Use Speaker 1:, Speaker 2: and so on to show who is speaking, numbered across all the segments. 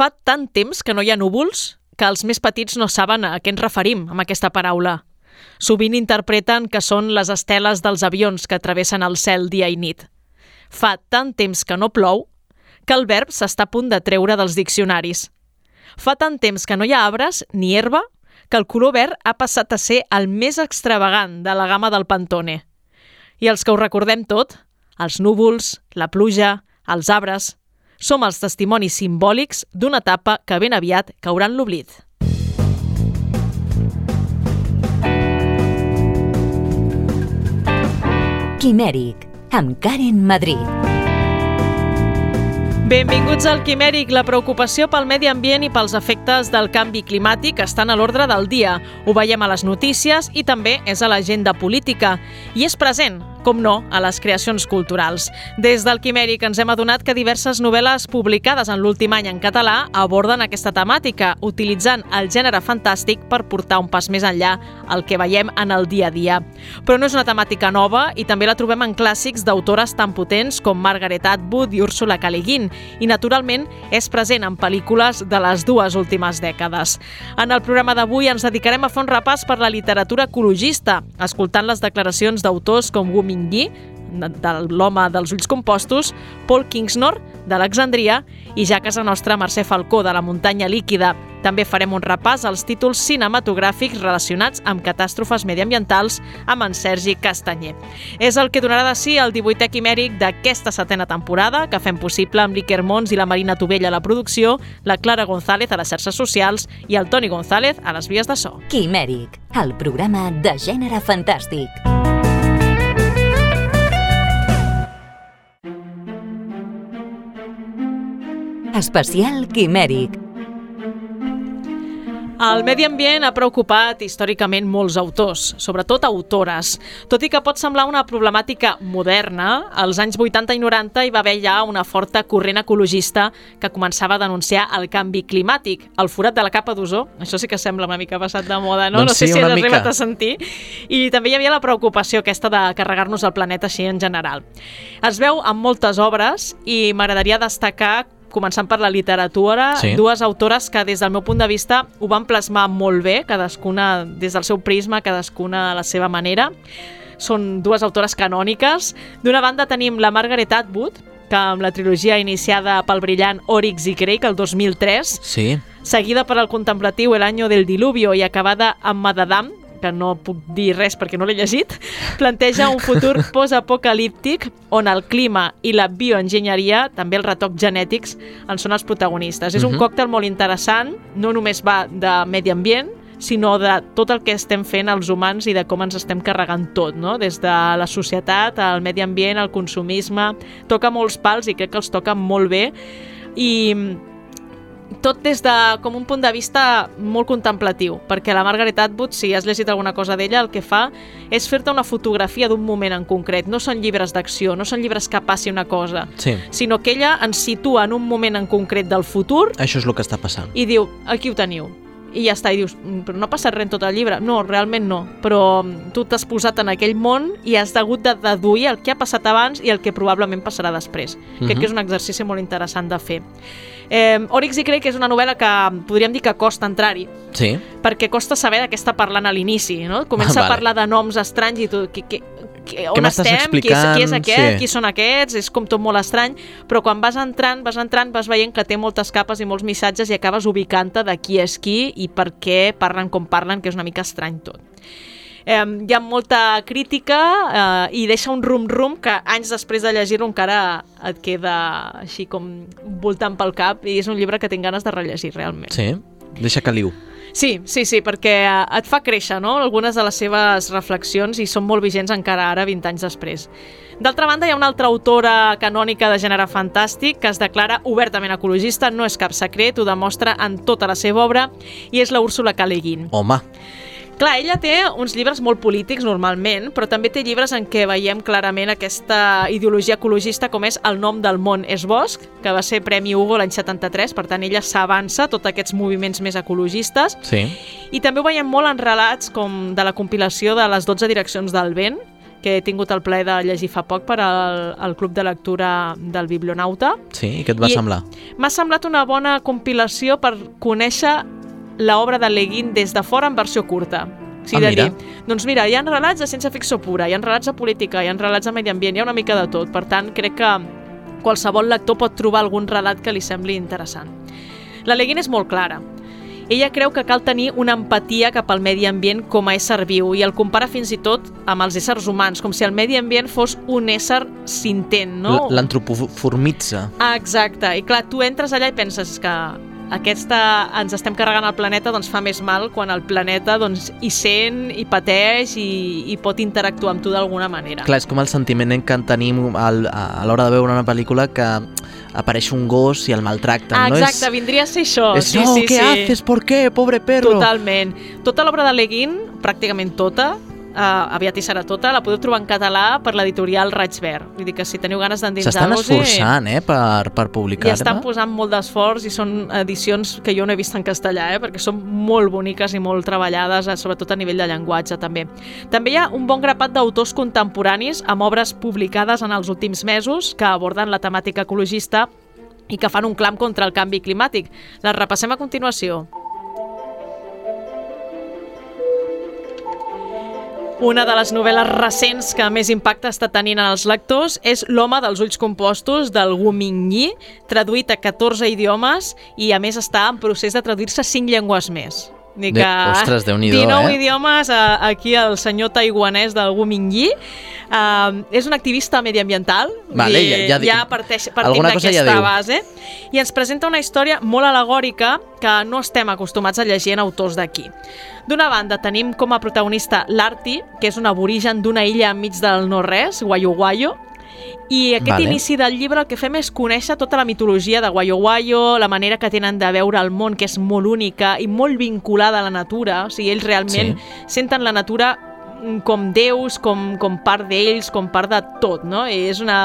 Speaker 1: Fa tant temps que no hi ha núvols que els més petits no saben a què ens referim amb aquesta paraula. Sovint interpreten que són les esteles dels avions que travessen el cel dia i nit. Fa tant temps que no plou que el verb s'està a punt de treure dels diccionaris. Fa tant temps que no hi ha arbres ni herba que el color verd ha passat a ser el més extravagant de la gamma del Pantone. I els que ho recordem tot, els núvols, la pluja, els arbres, som els testimonis simbòlics d'una etapa que ben aviat caurà en l'oblit.
Speaker 2: Quimèric, amb Karen Madrid.
Speaker 1: Benvinguts al Quimèric. La preocupació pel medi ambient i pels efectes del canvi climàtic estan a l'ordre del dia. Ho veiem a les notícies i també és a l'agenda política. I és present, com no, a les creacions culturals. Des del Quimèric ens hem adonat que diverses novel·les publicades en l'últim any en català aborden aquesta temàtica, utilitzant el gènere fantàstic per portar un pas més enllà el que veiem en el dia a dia. Però no és una temàtica nova i també la trobem en clàssics d'autores tan potents com Margaret Atwood i Úrsula K. Le Guin, i, naturalment, és present en pel·lícules de les dues últimes dècades. En el programa d'avui ens dedicarem a fer un repàs per la literatura ecologista, escoltant les declaracions d'autors com Wu Mingyi, de l'home dels ulls compostos, Paul Kingsnor, d'Alexandria, i ja a casa nostra Mercè Falcó, de la muntanya líquida. També farem un repàs als títols cinematogràfics relacionats amb catàstrofes mediambientals amb en Sergi Castanyer. És el que donarà de si el 18è quimèric d'aquesta setena temporada, que fem possible amb l'Iker Mons i la Marina Tovella a la producció, la Clara González a les xarxes socials i el Toni González a les vies de so.
Speaker 2: Quimèric, el programa de gènere fantàstic. Especial Quimèric
Speaker 1: el medi ambient ha preocupat històricament molts autors, sobretot autores. Tot i que pot semblar una problemàtica moderna, als anys 80 i 90 hi va haver ja una forta corrent ecologista que començava a denunciar el canvi climàtic, el forat de la capa d'ozó. Això sí que sembla una mica passat de moda, no?
Speaker 3: Doncs
Speaker 1: no sé
Speaker 3: sí,
Speaker 1: si has
Speaker 3: mica.
Speaker 1: arribat a sentir. I també hi havia la preocupació aquesta de carregar-nos el planeta així en general. Es veu en moltes obres i m'agradaria destacar començant per la literatura,
Speaker 3: Sí.
Speaker 1: dues autores que des del meu punt de vista ho van plasmar molt bé, cadascuna des del seu prisma, cadascuna a la seva manera. Són dues autores canòniques. D'una banda tenim la Margaret Atwood, que amb la trilogia iniciada pel brillant Oryx i Craig el 2003,
Speaker 3: Sí,
Speaker 1: seguida per el contemplatiu El año del diluvio i acabada amb Madadam, que no puc dir res perquè no l'he llegit, planteja un futur postapocalíptic on el clima i la bioenginyeria, també els retocs genètics, en són els protagonistes. És un
Speaker 3: Mhm.
Speaker 1: còctel molt interessant, no només va de medi ambient, sinó de tot el que estem fent els humans i de com ens estem carregant tot, no? des de la societat, el medi ambient, el consumisme, toca molts pals i crec que els toca molt bé i tot des de com un punt de vista molt contemplatiu, perquè la Margaret Atwood, si has llegit alguna cosa d'ella, el que fa és fer-te una fotografia d'un moment en concret. No són llibres d'acció, no són llibres que passi una cosa,
Speaker 3: sí.
Speaker 1: sinó que ella ens situa en un moment en concret del futur
Speaker 3: Això és el que està passant.
Speaker 1: i diu, aquí ho teniu. I ja està, i dius, "Mm, però no ha passat res en tot el llibre. No, realment no, però mm, tu t'has posat en aquell món i has hagut de deduir el que ha passat abans i el que probablement passarà després. Crec
Speaker 3: Mhm.
Speaker 1: que és un exercici molt interessant de fer. Eh, Oryx i Craig és una novel·la que podríem dir que costa entrar-hi,
Speaker 3: Sí,
Speaker 1: perquè costa saber de què està parlant a l'inici, no? Comença
Speaker 3: Vale.
Speaker 1: a parlar de noms estranys i tu, qui, qui, qui, on
Speaker 3: m'estàs
Speaker 1: estem, qui és, qui és aquest,
Speaker 3: Sí.
Speaker 1: qui són aquests, és com tot molt estrany, però quan vas entrant, vas entrant, vas veient que té moltes capes i molts missatges i acabes ubicant-te de qui és qui i per què parlen com parlen, que és una mica estrany tot. Eh, hi ha molta crítica eh, i deixa un rum-rum que anys després de llegir-lo encara et queda així com voltant pel cap i és un llibre que tinc ganes de rellegir realment.
Speaker 3: sí. Deixa caliu.
Speaker 1: Sí, sí, sí, perquè eh, et fa créixer no? algunes de les seves reflexions i són molt vigents encara ara, 20 anys després. D'altra banda, hi ha una altra autora canònica de gènere fantàstic que es declara obertament ecologista, no és cap secret, ho demostra en tota la seva obra, i és la Úrsula K. Le Guin.
Speaker 3: Home,
Speaker 1: Clar, ella té uns llibres molt polítics normalment, però també té llibres en què veiem clarament aquesta ideologia ecologista com és El nom del món és bosc, que va ser Premi Hugo l'any 73, per tant ella s'avança tots aquests moviments més ecologistes,
Speaker 3: sí.
Speaker 1: i també ho veiem molt en relats com de la compilació de les 12 direccions del vent, que he tingut el plaer de llegir fa poc per al, al Club de Lectura del Biblionauta.
Speaker 3: Sí, i què et va
Speaker 1: I-
Speaker 3: semblar?
Speaker 1: M'ha semblat una bona compilació per conèixer l'obra de Leguin des de fora en versió curta. O sigui,
Speaker 3: Ah,
Speaker 1: de
Speaker 3: mira.
Speaker 1: dir, doncs mira, hi ha relats de ciència-ficció pura, hi ha relats de política, hi ha relats de medi ambient, hi ha una mica de tot. Per tant, crec que qualsevol lector pot trobar algun relat que li sembli interessant. La Leguin és molt clara. Ella creu que cal tenir una empatia cap al medi ambient com a ésser viu i el compara fins i tot amb els éssers humans, com si el medi ambient fos un ésser sintent, no?
Speaker 3: L'antropoformitza.
Speaker 1: Ah, exacte. I clar, tu entres allà i penses que aquesta ens estem carregant el planeta doncs fa més mal quan el planeta doncs hi sent, hi pateix i, i pot interactuar amb tu d'alguna manera.
Speaker 3: Clar, és com el sentiment que en tenim al, a, l'hora de veure una pel·lícula que apareix un gos i el maltracten,
Speaker 1: ah,
Speaker 3: no?
Speaker 1: exacte, vindria a ser això.
Speaker 3: És,
Speaker 1: sí,
Speaker 3: no,
Speaker 1: sí,
Speaker 3: què
Speaker 1: sí.
Speaker 3: haces? ¿Por qué? Pobre perro.
Speaker 1: Totalment. Tota l'obra de Leguin, pràcticament tota, uh, aviat hi serà tota, la podeu trobar en català per l'editorial Raig Verd. Vull dir que si teniu ganes
Speaker 3: S'estan
Speaker 1: d'endinsar-vos...
Speaker 3: esforçant, eh, per, per
Speaker 1: I
Speaker 3: publicar-la.
Speaker 1: estan posant molt d'esforç i són edicions que jo no he vist en castellà, eh? perquè són molt boniques i molt treballades, eh, sobretot a nivell de llenguatge també. També hi ha un bon grapat d'autors contemporanis amb obres publicades en els últims mesos que aborden la temàtica ecologista i que fan un clam contra el canvi climàtic. Les repassem a continuació. Una de les novel·les recents que més impacte està tenint en els lectors és L'home dels ulls compostos del Wu Mingyi, traduït a 14 idiomes i a més està en procés de traduir-se a 5 llengües més. Vull dir
Speaker 3: De- ostres, Déu-n'hi-do,
Speaker 1: 19
Speaker 3: eh?
Speaker 1: idiomes a, aquí el senyor taiwanès del Wu Mingyi. Uh, és un activista mediambiental.
Speaker 3: Vale,
Speaker 1: dir,
Speaker 3: ja- ja
Speaker 1: ja parteix, partim
Speaker 3: ja
Speaker 1: d'aquesta
Speaker 3: diu.
Speaker 1: base. I ens presenta una història molt alegòrica que no estem acostumats a llegir en autors d'aquí. D'una banda, tenim com a protagonista l'Arti, que és un aborigen d'una illa enmig del no-res, Guayo Guayo, i aquest
Speaker 3: Vale.
Speaker 1: inici del llibre el que fem és conèixer tota la mitologia de Guayo Guayo, la manera que tenen de veure el món, que és molt única i molt vinculada a la natura. O sigui, ells realment senten la natura mm, com déus, com, com part d'ells, com part de tot, no? I és una...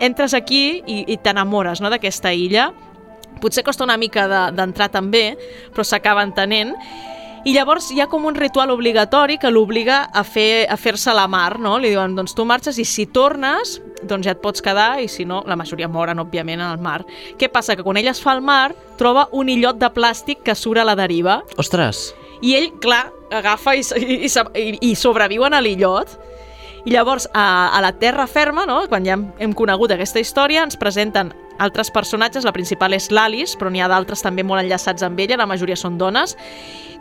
Speaker 1: Entres aquí i, i t'enamores no, d'aquesta illa. Potser costa una mica de- d'entrar també, però s'acaba entenent. I llavors hi ha com un ritual obligatori que l'obliga a fer a fer-se a la mar, no? Li diuen, doncs tu marxes i si tornes, doncs ja et pots quedar i si no, la majoria moren, òbviament, al mar. Què passa? Que quan ell es fa al mar, troba un illot de plàstic que surt a la deriva
Speaker 3: Ostres,
Speaker 1: i ell, clar, agafa i, i, i, i sobreviuen a l'illot. I llavors, a, a la terra ferma, no? quan ja hem, hem conegut aquesta història, ens presenten altres personatges, la principal és l'Alice, però n'hi ha d'altres també molt enllaçats amb ella, la majoria són dones,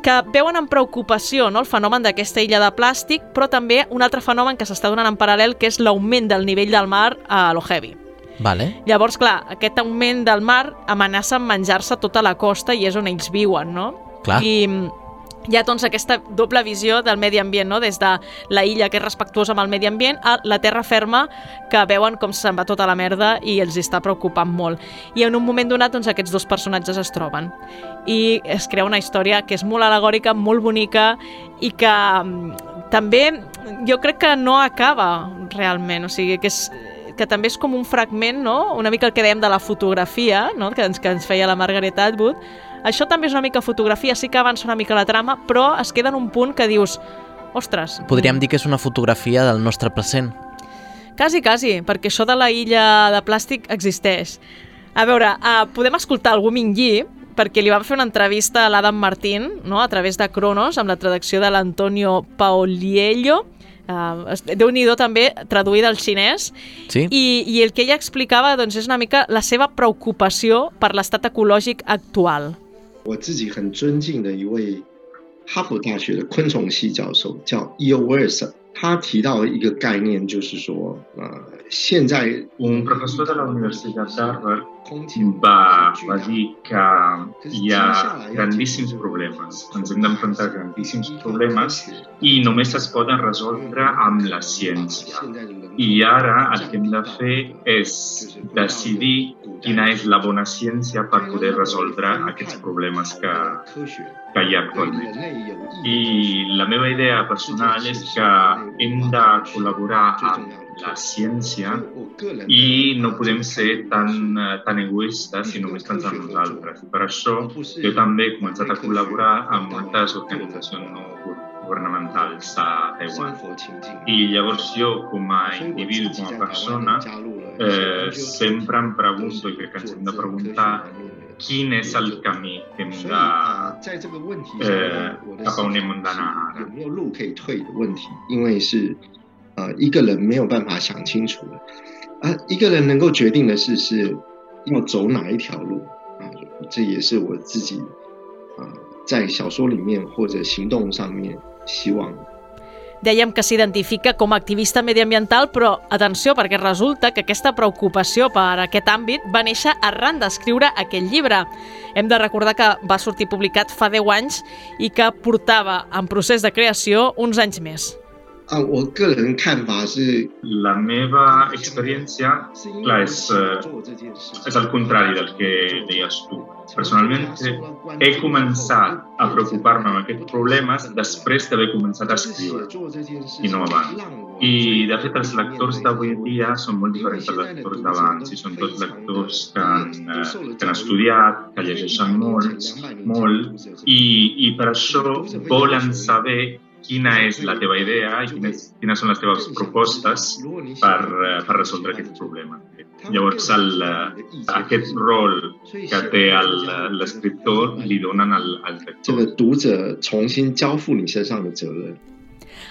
Speaker 1: que veuen amb preocupació no? el fenomen d'aquesta illa de plàstic, però també un altre fenomen que s'està donant en paral·lel, que és l'augment del nivell del mar a lo heavy.
Speaker 3: vale.
Speaker 1: Llavors, clar, aquest augment del mar amenaça amb menjar-se tota la costa i és on ells viuen, no?
Speaker 3: Clar.
Speaker 1: I mm, hi ha doncs aquesta doble visió del medi ambient, no? des de la illa que és respectuosa amb el medi ambient a la terra ferma que veuen com se'n va tota la merda i els està preocupant molt. I en un moment donat doncs, aquests dos personatges es troben i es crea una història que és molt alegòrica, molt bonica i que mm, també jo crec que no acaba realment, o sigui que és que també és com un fragment, no? una mica el que dèiem de la fotografia, no? que, ens, que ens feia la Margaret Atwood, això també és una mica fotografia, sí que avança una mica la trama, però es queda en un punt que dius, ostres...
Speaker 3: Podríem dir que és una fotografia del nostre present.
Speaker 1: Quasi, quasi, perquè això de la illa de plàstic existeix. A veure, uh, podem escoltar el Wu Mingyi, perquè li van fer una entrevista a l'Adam Martín, no? a través de Cronos, amb la traducció de l'Antonio Paoliello, uh, Déu-n'hi-do també, traduïda al xinès,
Speaker 3: Sí?
Speaker 1: i, i el que ella explicava doncs, és una mica la seva preocupació per l'estat ecològic actual.
Speaker 4: 我自己很尊敬的一位哈佛大学的昆虫系教授叫 E.O. Wilson，他提到一个概念，就是说，呃，现在
Speaker 5: Un professor de la Universitat d'Harvard va, va dir que hi ha grandíssims problemes, ens hem d'enfrontar a grandíssims problemes i només es poden resoldre amb la ciència. I ara el que hem de fer és decidir quina és la bona ciència per poder resoldre aquests problemes que, que hi ha actualment. I la meva idea personal és que hem de col·laborar amb la ciència i no podem ser tan, eh, tan egoistes i només pensar en nosaltres. Per això jo també he començat a col·laborar amb moltes organitzacions no governamentals a Taiwan. I llavors jo, com a individu, com a persona, eh, sempre em pregunto, i crec que ens hem de preguntar, quin és el camí que hem de... Eh, cap a on hem d'anar ara.
Speaker 4: 有没有路可以退的问题，因为是呃一个人没有办法想清楚的，啊，一个人能够决定的是是要走哪一条路啊，这也是我自己啊在小说里面或者行动上面希望
Speaker 1: Dèiem que s'identifica com a activista mediambiental, però atenció, perquè resulta que aquesta preocupació per aquest àmbit va néixer arran d'escriure aquest llibre. Hem de recordar que va sortir publicat fa 10 anys i que portava en procés de creació uns anys més.
Speaker 4: 啊，我个人看法是，
Speaker 5: la meva experiència, clar, és, és el contrari del que deies tu. Personalment, he començat a preocupar-me amb aquests problemes després d'haver començat a escriure, i no abans. I, de fet, els lectors d'avui en dia són molt diferents dels lectors d'abans, i són tots lectors que han, eh, que han estudiat, que llegeixen molt, molt, i, i per això volen saber quina és la teva idea i quines, quines són les teves propostes per, eh, per resoldre aquest problema. Llavors, el, eh, aquest rol que té l'escriptor li donen al, al lector.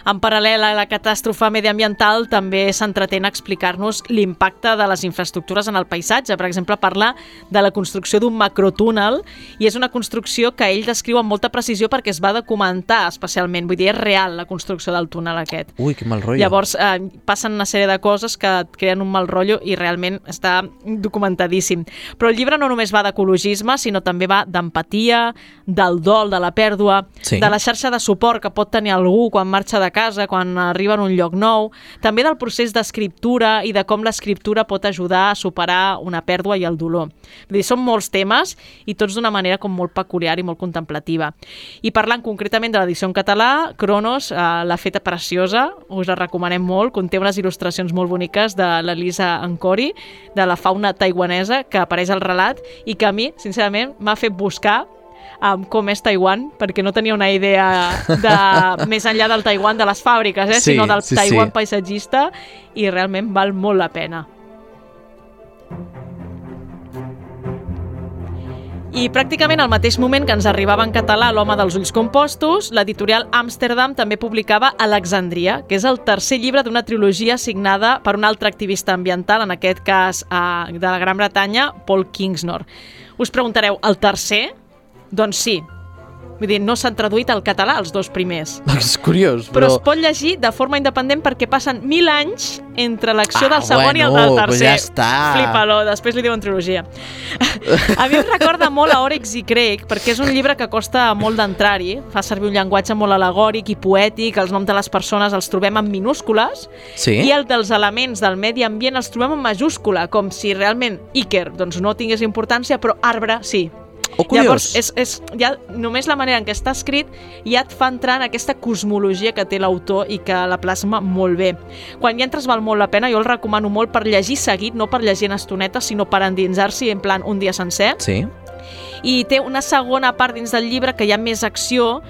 Speaker 1: En paral·lel a la catàstrofe mediambiental, també s'entretén a explicar-nos l'impacte de les infraestructures en el paisatge. Per exemple, parla de la construcció d'un macrotúnel i és una construcció que ell descriu amb molta precisió perquè es va documentar especialment. Vull dir, és real la construcció del túnel aquest.
Speaker 3: Ui, que mal rotllo.
Speaker 1: Llavors, eh, passen una sèrie de coses que et creen un mal rotllo i realment està documentadíssim. Però el llibre no només va d'ecologisme, sinó també va d'empatia, del dol, de la pèrdua, sí. de la xarxa de suport que pot tenir algú quan marxa de casa, quan arriba en un lloc nou, també del procés d'escriptura i de com l'escriptura pot ajudar a superar una pèrdua i el dolor. Vull dir, són molts temes i tots d'una manera com molt peculiar i molt contemplativa. I parlant concretament de l'edició en català, Cronos eh, l'ha feta preciosa, us la recomanem molt, conté unes il·lustracions molt boniques de l'Elisa Ancori, de la fauna taiwanesa, que apareix al relat i que a mi, sincerament, m'ha fet buscar um, com és Taiwan, perquè no tenia una idea de més enllà del Taiwan de les fàbriques, eh, sí, sinó del sí, Taiwan sí. paisatgista, i realment val molt la pena. I pràcticament al mateix moment que ens arribava en català L'home dels ulls compostos, l'editorial Amsterdam també publicava Alexandria, que és el tercer llibre d'una trilogia signada per un altre activista ambiental, en aquest cas eh, de la Gran Bretanya, Paul Kingsnor. Us preguntareu, el tercer? Doncs sí. Vull dir, no s'han traduït al català els dos primers.
Speaker 3: És curiós,
Speaker 1: però... Però es pot llegir de forma independent perquè passen mil anys entre l'acció ah, del segon bueno, i el del tercer.
Speaker 3: Pues ja està.
Speaker 1: Flipa-lo, després li diuen trilogia. a mi em recorda molt a Oryx i Craig, perquè és un llibre que costa molt d'entrar-hi, fa servir un llenguatge molt alegòric i poètic, els noms de les persones els trobem en minúscules,
Speaker 3: sí?
Speaker 1: i el dels elements del medi ambient els trobem en majúscula, com si realment Iker doncs, no tingués importància, però arbre sí.
Speaker 3: Oh, curiós.
Speaker 1: Llavors, és, és, ja, només la manera en què està escrit ja et fa entrar en aquesta cosmologia que té l'autor i que la plasma molt bé. Quan hi entres val molt la pena, jo el recomano molt per llegir seguit, no per llegir en estonetes, sinó per endinsar-s'hi en plan un dia sencer.
Speaker 3: Sí.
Speaker 1: I té una segona part dins del llibre que hi ha més acció,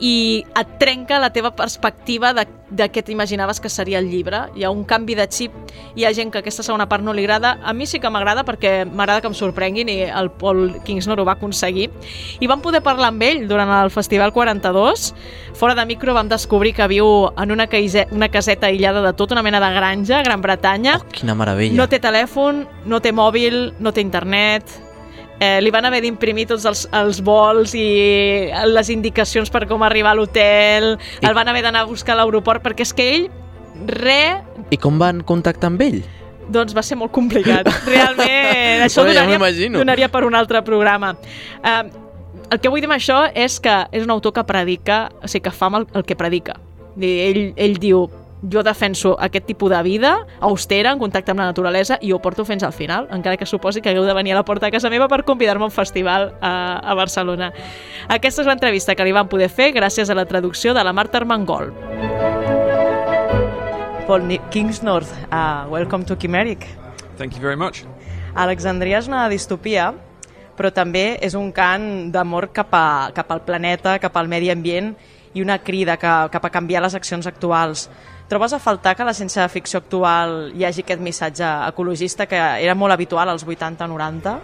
Speaker 1: i et trenca la teva perspectiva de, de què t'imaginaves que seria el llibre. Hi ha un canvi de xip, hi ha gent que aquesta segona part no li agrada. A mi sí que m'agrada perquè m'agrada que em sorprenguin i el Paul Kingsnor ho va aconseguir. I vam poder parlar amb ell durant el Festival 42. Fora de micro vam descobrir que viu en una, caise, una caseta aïllada de tot, una mena de granja, Gran Bretanya.
Speaker 3: Oh, quina meravella.
Speaker 1: No té telèfon, no té mòbil, no té internet, eh, li van haver d'imprimir tots els, els vols i les indicacions per com arribar a l'hotel, I... el van haver d'anar a buscar a l'aeroport, perquè és que ell, re...
Speaker 3: I com van contactar amb ell?
Speaker 1: Doncs va ser molt complicat. Realment, això
Speaker 3: bueno,
Speaker 1: donaria,
Speaker 3: ja
Speaker 1: donaria per un altre programa. Eh, el que vull dir amb això és que és un autor que predica, o sigui, que fa el, el que predica. Ell, ell diu, jo defenso aquest tipus de vida austera, en contacte amb la naturalesa, i ho porto fins al final, encara que suposi que hagueu de venir a la porta de casa meva per convidar-me a un festival a, a Barcelona. Aquesta és l'entrevista que li vam poder fer gràcies a la traducció de la Marta Armengol. Paul Kingsnorth, uh, welcome to Chimeric.
Speaker 6: Thank you very much.
Speaker 1: Alexandria és una distopia, però també és un cant d'amor cap, a, cap al planeta, cap al medi ambient, i una crida que, cap a canviar les accions actuals. Trobes a faltar que la ciència-ficció actual hi hagi aquest missatge ecologista que era molt habitual als 80-90?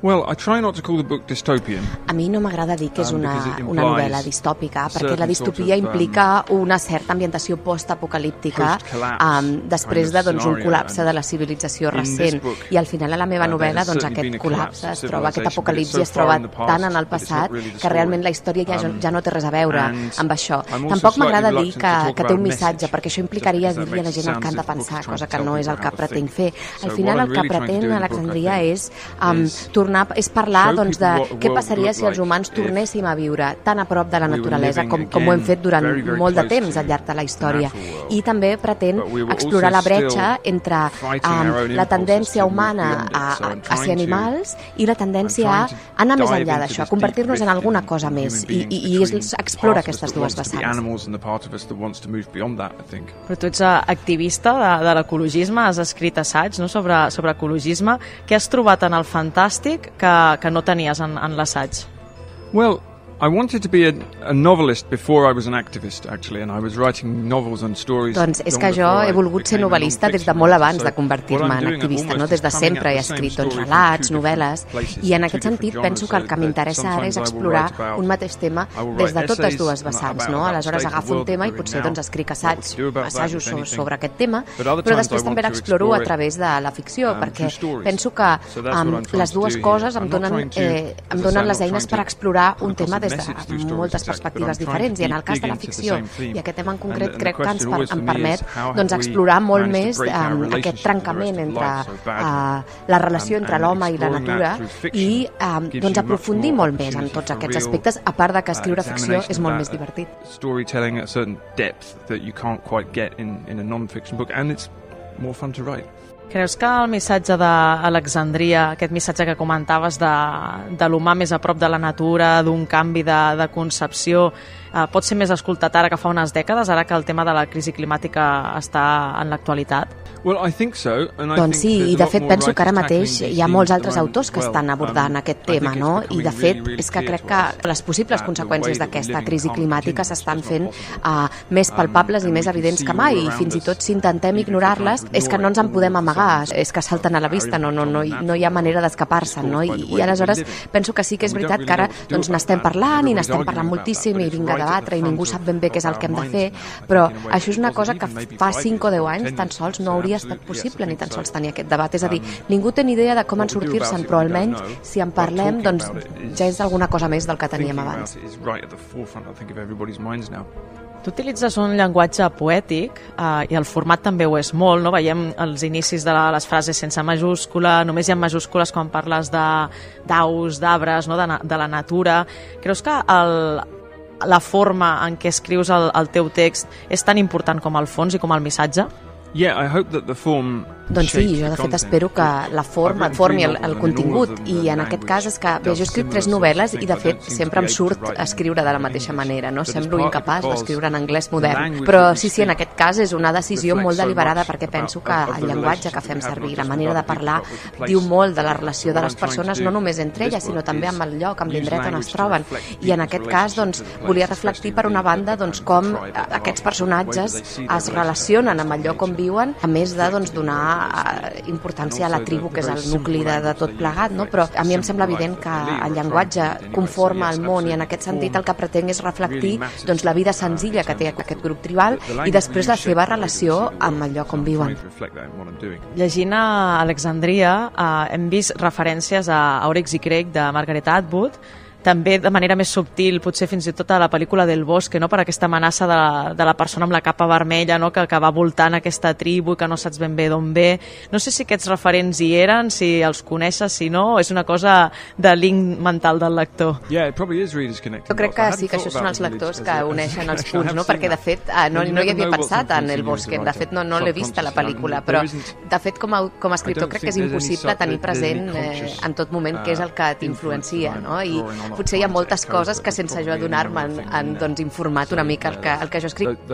Speaker 6: Well, I try not to call the book dystopian.
Speaker 7: A mi no m'agrada dir que és um, una, una novel·la distòpica, perquè la distopia um, implica una certa ambientació post-apocalíptica um, després de doncs, un col·lapse de la civilització recent. I al final a la meva uh, novel·la doncs, aquest col·lapse es troba, aquest apocalipsi es troba tant en el passat que realment la història ja, ja no té res a veure amb això. Tampoc m'agrada dir que, que té un missatge, perquè això implicaria dir-li a la gent el que han de pensar, cosa que no és el que pretenc fer. Al final el que pretén Alexandria és um, tornar tornar, és parlar doncs, de què passaria si els humans tornéssim a viure tan a prop de la naturalesa com, com ho hem fet durant molt de temps al llarg de la història. I també pretén explorar la bretxa entre um, la tendència humana a, a, a ser animals i la tendència a anar més enllà d'això, a convertir-nos en alguna cosa més. I, i, i és, explora aquestes dues vessants.
Speaker 1: Però tu ets activista de, de l'ecologisme, has escrit assaig no, sobre, sobre ecologisme. Què has trobat en el fantàstic que, que no tenies en, en l'assaig?
Speaker 6: Well, I wanted to be a, a novelist before I was an activist, actually, and I was writing novels and stories.
Speaker 7: Doncs és que jo he volgut ser novel·lista des de molt abans de convertir-me en activista, no? Des de sempre he escrit doncs, relats, novel·les, i en aquest sentit penso que el que m'interessa ara és explorar un mateix tema des de totes dues vessants, no? Aleshores agafo un tema i potser doncs escric assaigs, assajos sobre aquest tema, però després també l'exploro a través de la ficció, perquè penso que um, les dues coses em donen, eh, em donen les eines per explorar un tema des des de moltes perspectives diferents i en el cas de la ficció i aquest tema en concret crec que ens per, em permet doncs, explorar molt més um, aquest trencament entre uh, la relació entre l'home i la natura i um, doncs, aprofundir molt més en tots aquests aspectes a part de que escriure ficció és molt més divertit.
Speaker 6: Storytelling at a certain depth that you can't quite get in, in a non-fiction book and it's more fun to write.
Speaker 1: Creus que el missatge d'Alexandria, aquest missatge que comentaves de, de l'humà més a prop de la natura, d'un canvi de, de concepció, eh, pot ser més escoltat ara que fa unes dècades, ara que el tema de la crisi climàtica està en l'actualitat?
Speaker 7: Doncs sí, i de fet penso que ara mateix hi ha molts altres autors que estan abordant um, aquest tema, no? I de fet és que crec que les possibles conseqüències d'aquesta crisi climàtica s'estan fent uh, més palpables i més evidents que mai, i fins i tot si intentem ignorar-les és que no ens en podem amagar, és que salten a la vista, no, no, no, no hi ha manera d'escapar-se'n, no? I, I aleshores penso que sí que és veritat que ara doncs n'estem parlant i n'estem parlant moltíssim i vinga a debatre i ningú sap ben bé què és el que hem de fer, però això és una cosa que fa 5 o 10 anys tan sols no hauria hauria estat possible ni tan sols tenir aquest debat. És a dir, ningú té ni idea de com en sortir-se'n, però almenys si en parlem, doncs ja és alguna cosa més del que teníem abans.
Speaker 1: Tu utilitzes un llenguatge poètic eh, i el format també ho és molt, no? Veiem els inicis de les frases sense majúscula, només hi ha majúscules quan parles d'aus, d'arbres, no? de, de la natura. Creus que el, la forma en què escrius el, el teu text és tan important com el fons i com el missatge?
Speaker 6: Yeah, I hope that the form
Speaker 7: doncs sí, jo de fet espero que la forma formi el, el contingut i en aquest cas és que, bé, jo he escrit tres novel·les i de fet sempre em surt escriure de la mateixa manera, no? Semblo incapaç d'escriure en anglès modern, però sí, sí, en aquest cas és una decisió molt deliberada perquè penso que el llenguatge que fem servir, la manera de parlar, diu molt de la relació de les persones, no només entre elles, sinó també amb el lloc, amb l'indret on es troben. I en aquest cas, doncs, volia reflectir per una banda doncs, com aquests personatges es relacionen amb el lloc on viuen, a més de doncs, donar importància a la tribu, que és el nucli de, de tot plegat, no? però a mi em sembla evident que el llenguatge conforma el món i en aquest sentit el que pretenc és reflectir doncs, la vida senzilla que té aquest grup tribal i després la seva relació amb el lloc on viuen.
Speaker 1: Llegint a Alexandria eh, hem vist referències a Aurex i Craig de Margaret Atwood, també de manera més subtil, potser fins i tot a la pel·lícula del bosque, no? per aquesta amenaça de, la, de la persona amb la capa vermella no? que, que va voltant aquesta tribu i que no saps ben bé d'on ve. No sé si aquests referents hi eren, si els coneixes, si no, és una cosa de link mental del lector.
Speaker 6: Yeah, is
Speaker 7: Jo crec que sí, que això són els lectors que uneixen els punts, no? perquè de fet ah, no, no hi havia pensat en el bosque, de fet no, no l'he vist a la pel·lícula, però de fet com a, com a escriptor crec que és impossible tenir present eh, en tot moment què és el que t'influencia, no? I potser hi ha moltes coses que sense jo adonar-me han, han doncs, informat una mica el que, el que jo escric.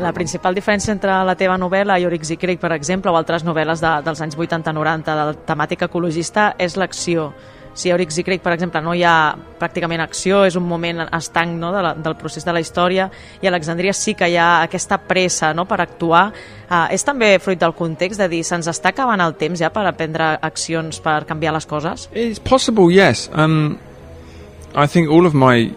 Speaker 1: La principal diferència entre la teva novel·la i Orix i Cric, per exemple, o altres novel·les de, dels anys 80-90 de temàtica ecologista és l'acció. Si a Oryx i Creek, per exemple, no hi ha pràcticament acció, és un moment estanc no, de la, del procés de la història, i a Alexandria sí que hi ha aquesta pressa no, per actuar. Uh, és també fruit del context de dir se'ns està acabant el temps ja per prendre accions per canviar les coses?
Speaker 6: It's possible, yes. Um, I think all of my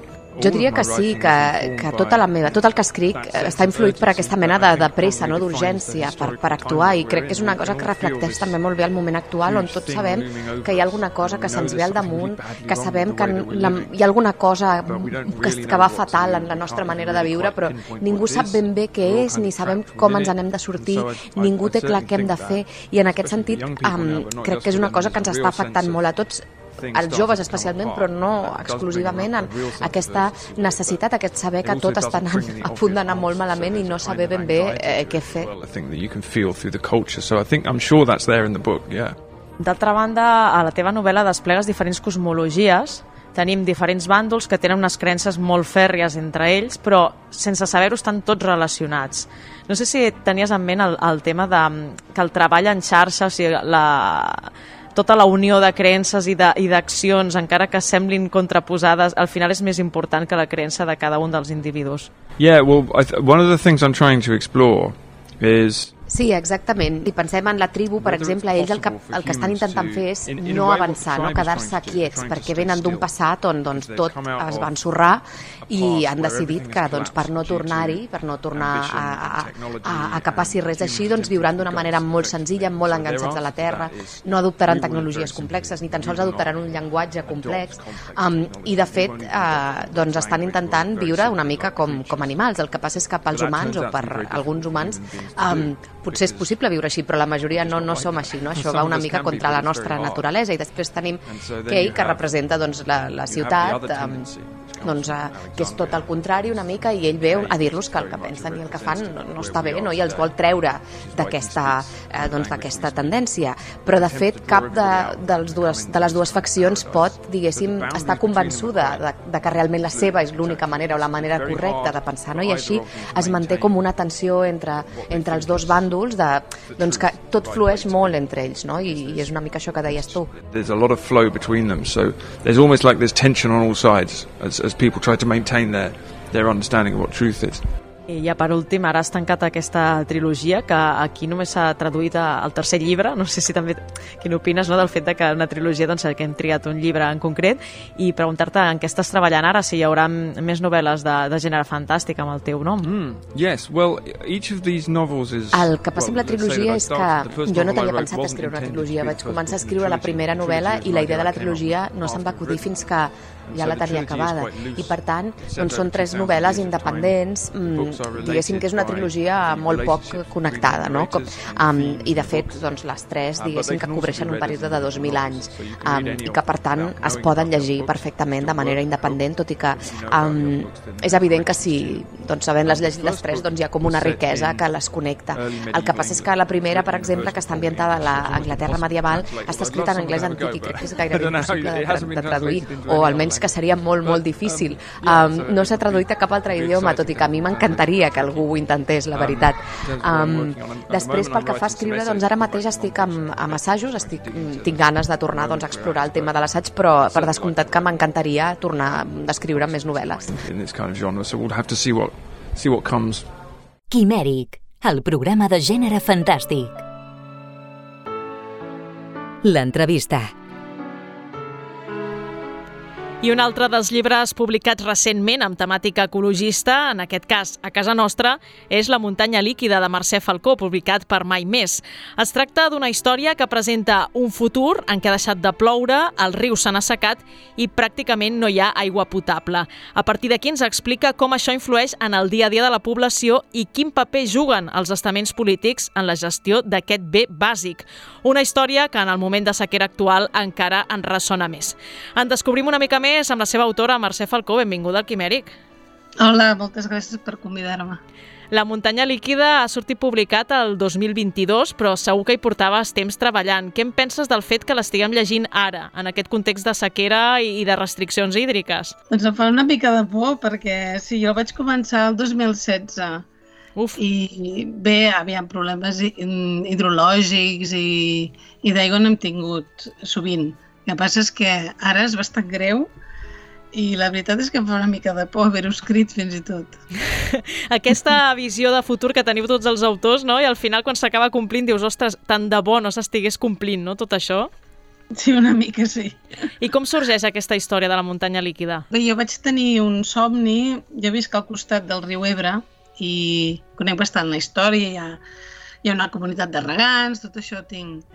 Speaker 7: jo diria que sí, que, que tota la meva, tot el que escric està influït per aquesta mena de, de pressa, no, d'urgència per, per actuar i crec que és una cosa que reflecteix també molt bé el moment actual on tots sabem que hi ha alguna cosa que se'ns ve al damunt, que sabem que la, hi ha alguna cosa que, que va fatal en la nostra manera de viure però ningú sap ben bé què és ni sabem com ens n'hem de sortir, ningú té clar què hem de fer. I en aquest sentit um, crec que és una cosa que ens està afectant molt a tots als joves especialment, però no exclusivament, en aquesta necessitat, aquest saber que tot està anant, a punt d'anar molt malament i no saber ben bé eh, què fer.
Speaker 1: D'altra banda, a la teva novel·la desplegues diferents cosmologies, tenim diferents bàndols que tenen unes creences molt fèrries entre ells, però sense saber-ho estan tots relacionats. No sé si tenies en ment el, el tema de que el treball en xarxa, o sigui, la, tota la unió de creences i d'accions, encara que semblin contraposades, al final és més important que la creença de cada un dels individus.
Speaker 6: Yeah, well, I th one of the things I'm trying to explore is
Speaker 7: Sí, exactament. Si pensem en la tribu, per exemple, ells el que, el que estan intentant fer és no avançar, no quedar-se quiets, perquè venen d'un passat on doncs, tot es va ensorrar i han decidit que doncs, per no tornar-hi, per no tornar a, a, a, a que passi res així, doncs viuran d'una manera molt senzilla, molt enganxats a la terra, no adoptaran tecnologies complexes, ni tan sols adoptaran un llenguatge complex, um, i de fet uh, doncs estan intentant viure una mica com, com animals. El que passa és que pels humans o per alguns humans um, potser és possible viure així, però la majoria no, no som així, no? Això va una mica contra la nostra naturalesa. I després tenim Kay, que representa doncs, la, la ciutat, doncs, eh, que és tot el contrari una mica i ell ve a dir-los que el que pensen i el que fan no, no està bé no? i els vol treure d'aquesta eh, doncs, tendència però de fet cap de, dels dues, de les dues faccions pot diguéssim estar convençuda de, de que realment la seva és l'única manera o la manera correcta de pensar no? i així es manté com una tensió entre, entre els dos bàndols de, doncs que tot flueix molt entre ells no? I, i és una mica això que deies tu
Speaker 6: There's a lot of flow between them so there's almost like there's tension on all sides as, as people try to maintain their, their understanding of what truth is.
Speaker 1: I ja per últim, ara has tancat aquesta trilogia que aquí només s'ha traduït al tercer llibre, no sé si també quin opines no, del fet de que una trilogia doncs, que hem triat un llibre en concret. I preguntar-te en què estàs treballant ara, si hi haurà més novel·les de, de gènere fantàstic amb el teu nom.
Speaker 6: Mm, yes, well, each of these novels is...
Speaker 7: El que passa amb la trilogia és que jo no tenia pensat escriure una trilogia, vaig començar a escriure la primera novel·la i la idea de la trilogia no se'm va acudir fins que ja la tenia acabada. I per tant doncs, són tres novel·les independents mm, diguéssim que és una trilogia molt poc connectada, no? Com, um, I de fet, doncs, les tres, diguéssim que cobreixen un període de 2.000 anys. um, i que per tant es poden llegir perfectament de manera independent, tot i que um, és evident que si doncs, havent-les llegit les tres doncs, hi ha com una riquesa que les connecta. El que passa és que la primera, per exemple, que està ambientada a l'Anglaterra medieval, està escrita en anglès antic i crec que és gairebé impossible de, de traduir, o almenys que seria molt, molt difícil. Um, no s'ha traduït a cap altre idioma, tot i que a mi m'encantaria que algú ho intentés, la veritat. Um, després, pel que fa a escriure, doncs ara mateix estic amb, amb assajos, estic, tinc ganes de tornar doncs, a explorar el tema de l'assaig, però per descomptat que m'encantaria tornar a escriure més novel·les.
Speaker 2: Quimèric, el programa de gènere fantàstic. L'entrevista.
Speaker 1: I un altre dels llibres publicats recentment amb temàtica ecologista, en aquest cas a casa nostra, és La muntanya líquida de Mercè Falcó, publicat per Mai Més. Es tracta d'una història que presenta un futur en què ha deixat de ploure, el riu se n'ha secat i pràcticament no hi ha aigua potable. A partir d'aquí ens explica com això influeix en el dia a dia de la població i quin paper juguen els estaments polítics en la gestió d'aquest bé bàsic. Una història que en el moment de sequera actual encara en ressona més. En descobrim una mica més més amb la seva autora, Mercè Falcó. Benvinguda al Quimèric.
Speaker 8: Hola, moltes gràcies per convidar-me.
Speaker 1: La muntanya líquida ha sortit publicat el 2022, però segur que hi portaves temps treballant. Què en penses del fet que l'estiguem llegint ara, en aquest context de sequera i de restriccions hídriques?
Speaker 8: Doncs em fa una mica de por, perquè sí, jo vaig començar el 2016 Uf. i bé, havia problemes hidrològics i, i d'aigua n'hem tingut sovint El que passa és que ara és bastant greu i la veritat és que em fa una mica de por haver-ho escrit fins i tot.
Speaker 1: Aquesta visió de futur que teniu tots els autors, no? I al final quan s'acaba complint dius, ostres, tant de bo no s'estigués complint, no?, tot això.
Speaker 8: Sí, una mica sí.
Speaker 1: I com sorgeix aquesta història de la muntanya líquida?
Speaker 8: Bé, jo vaig tenir un somni, jo visc al costat del riu Ebre i conec bastant la història, hi ha, hi ha una comunitat de regants, tot això tinc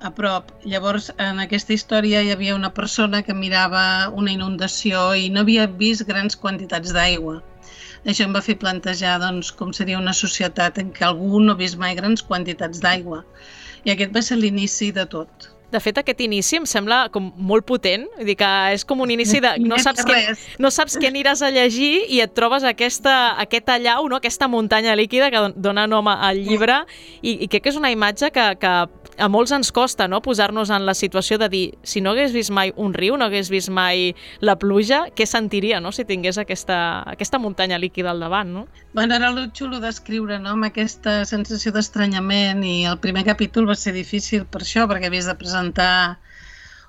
Speaker 8: a prop. Llavors, en aquesta història hi havia una persona que mirava una inundació i no havia vist grans quantitats d'aigua. Això em va fer plantejar doncs, com seria una societat en què algú no ha vist mai grans quantitats d'aigua. I aquest va ser l'inici de tot.
Speaker 1: De fet, aquest inici em sembla com molt potent, vull dir que és com un inici de... No saps, què, no saps què aniràs a llegir i et trobes aquesta, aquest allau, no? aquesta muntanya líquida que dona nom al llibre i, i crec que és una imatge que, que a molts ens costa no? posar-nos en la situació de dir si no hagués vist mai un riu, no hagués vist mai la pluja, què sentiria no? si tingués aquesta, aquesta muntanya líquida al davant? No?
Speaker 8: Bueno, era el xulo d'escriure, no? amb aquesta sensació d'estranyament i el primer capítol va ser difícil per això, perquè havies de presentar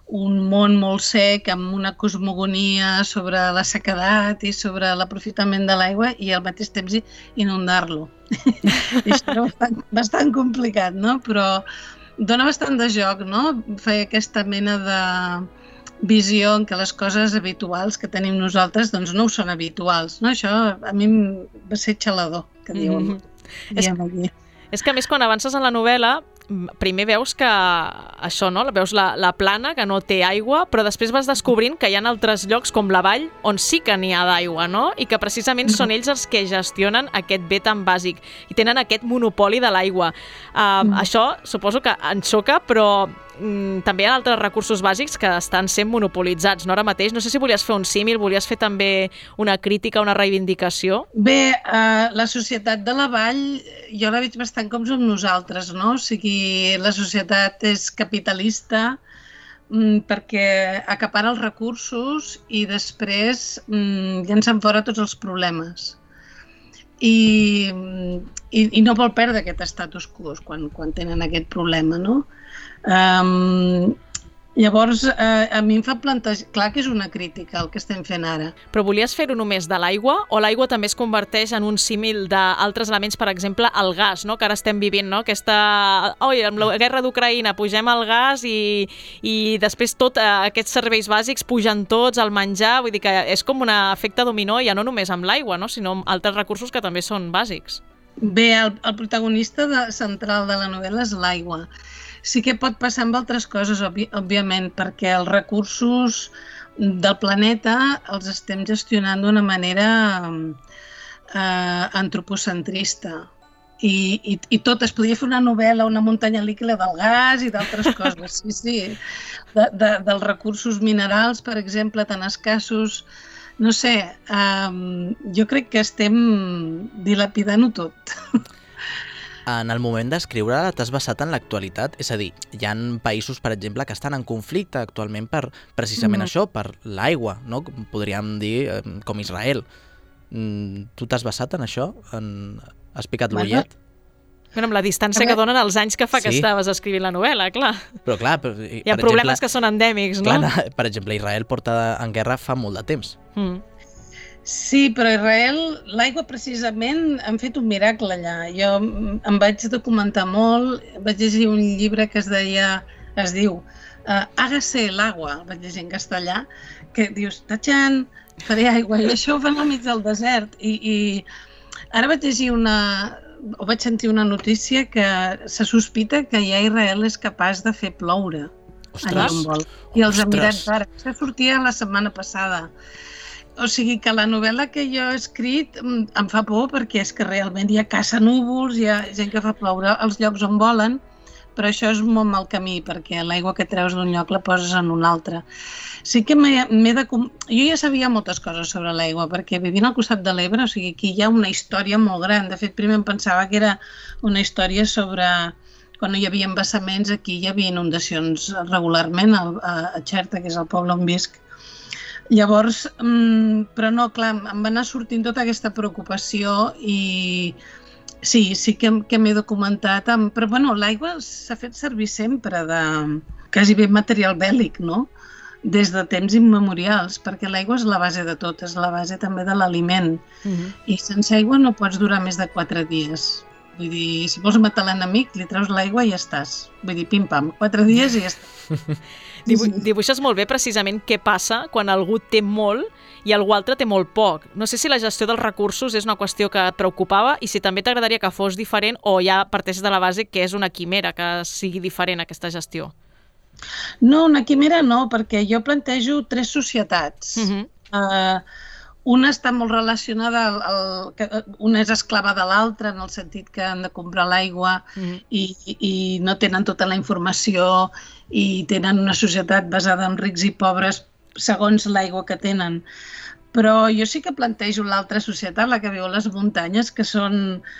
Speaker 8: un món molt sec amb una cosmogonia sobre la sequedat i sobre l'aprofitament de l'aigua i al mateix temps inundar-lo. I això era bastant, bastant complicat, no? Però dona bastant de joc, no? Fer aquesta mena de visió en què les coses habituals que tenim nosaltres doncs no ho són habituals, no? Això a mi va ser xalador, que diuen. Mm -hmm.
Speaker 1: És, aquí. és que a més quan avances en la novel·la primer veus que això, no? Veus la, la plana, que no té aigua, però després vas descobrint que hi ha altres llocs com la vall on sí que n'hi ha d'aigua, no? I que precisament són ells els que gestionen aquest bé tan bàsic i tenen aquest monopoli de l'aigua. Uh, mm. Això suposo que en xoca, però mm, també hi ha altres recursos bàsics que estan sent monopolitzats no? ara mateix. No sé si volies fer un símil, volies fer també una crítica, una reivindicació?
Speaker 8: Bé, eh, la societat de la vall jo la veig bastant com som nosaltres, no? O sigui, la societat és capitalista, mm, perquè acapara els recursos i després mm, llancen fora tots els problemes. I, i, i no vol perdre aquest status quo quan, quan tenen aquest problema, no? Um, Llavors, eh, a mi em fa plantejar... Clar que és una crítica el que estem fent ara.
Speaker 1: Però volies fer-ho només de l'aigua o l'aigua també es converteix en un símil d'altres elements, per exemple, el gas, no? que ara estem vivint, no? aquesta... Oi, amb la guerra d'Ucraïna pugem el gas i, i després tot eh, aquests serveis bàsics pugen tots, el menjar, vull dir que és com un efecte dominó ja no només amb l'aigua, no? sinó amb altres recursos que també són bàsics.
Speaker 8: Bé, el, el protagonista de, central de la novel·la és l'aigua Sí que pot passar amb altres coses, òbviament, perquè els recursos del planeta els estem gestionant d'una manera eh, antropocentrista. I, i, I tot, es podria fer una novel·la, una muntanya líquida del gas i d'altres coses, sí, sí. De, de, dels recursos minerals, per exemple, tan escassos, no sé, um, jo crec que estem dilapidant-ho tot.
Speaker 3: En el moment d'escriure t'has basat en l'actualitat? És a dir, hi han països, per exemple, que estan en conflicte actualment per precisament mm. això, per l'aigua, no? podríem dir eh, com Israel. Mm, tu t'has basat en això? En... Has picat l'ullet?
Speaker 1: Bueno, amb la distància que donen els anys que fa que sí. estaves escrivint la novel·la, clar.
Speaker 3: Però clar... Per,
Speaker 1: Hi ha per problemes exemple, que són endèmics, no?
Speaker 3: Clar, per exemple, Israel porta en guerra fa molt de temps. Mm.
Speaker 8: Sí, però Israel, l'aigua precisament, han fet un miracle allà. Jo em vaig documentar molt, vaig llegir un llibre que es deia, es diu uh, Hágase el agua, vaig llegir en castellà, que dius, tachan, faré aigua, i això ho fan al mig del desert. I, i ara vaig llegir una, o vaig sentir una notícia que se sospita que ja Israel és capaç de fer ploure.
Speaker 3: Ostres!
Speaker 8: I els Emirats Àrabs. Això sortia la setmana passada. O sigui que la novel·la que jo he escrit mm, em fa por perquè és que realment hi ha caça núvols, hi ha gent que fa ploure als llocs on volen, però això és molt mal camí perquè l'aigua que treus d'un lloc la poses en un altre. Sí que m'he de... Jo ja sabia moltes coses sobre l'aigua perquè vivint al costat de l'Ebre, o sigui, aquí hi ha una història molt gran. De fet, primer em pensava que era una història sobre quan hi havia embassaments, aquí hi havia inundacions regularment a, a Xerta, que és el poble on visc, Llavors, mm, però no, clar, em va anar sortint tota aquesta preocupació i sí, sí que, que m'he documentat, amb, però bueno, l'aigua s'ha fet servir sempre de quasi bé material bèl·lic, no? des de temps immemorials, perquè l'aigua és la base de tot, és la base també de l'aliment. Uh -huh. I sense aigua no pots durar més de quatre dies. Vull dir, si vols matar l'enemic, li treus l'aigua i ja estàs. Vull dir, pim-pam, quatre dies i ja estàs.
Speaker 1: Dibu dibuixes molt bé precisament què passa quan algú té molt i algú altre té molt poc. No sé si la gestió dels recursos és una qüestió que et preocupava i si també t'agradaria que fos diferent o ja parteixes de la base que és una quimera, que sigui diferent aquesta gestió.
Speaker 8: No, una quimera no, perquè jo plantejo tres societats. Uh -huh. uh, una està molt relacionada, al, al, que una és esclava de l'altra, en el sentit que han de comprar l'aigua -huh. i, i no tenen tota la informació i tenen una societat basada en rics i pobres segons l'aigua que tenen. Però jo sí que plantejo l'altra societat, la que viu a les muntanyes, que són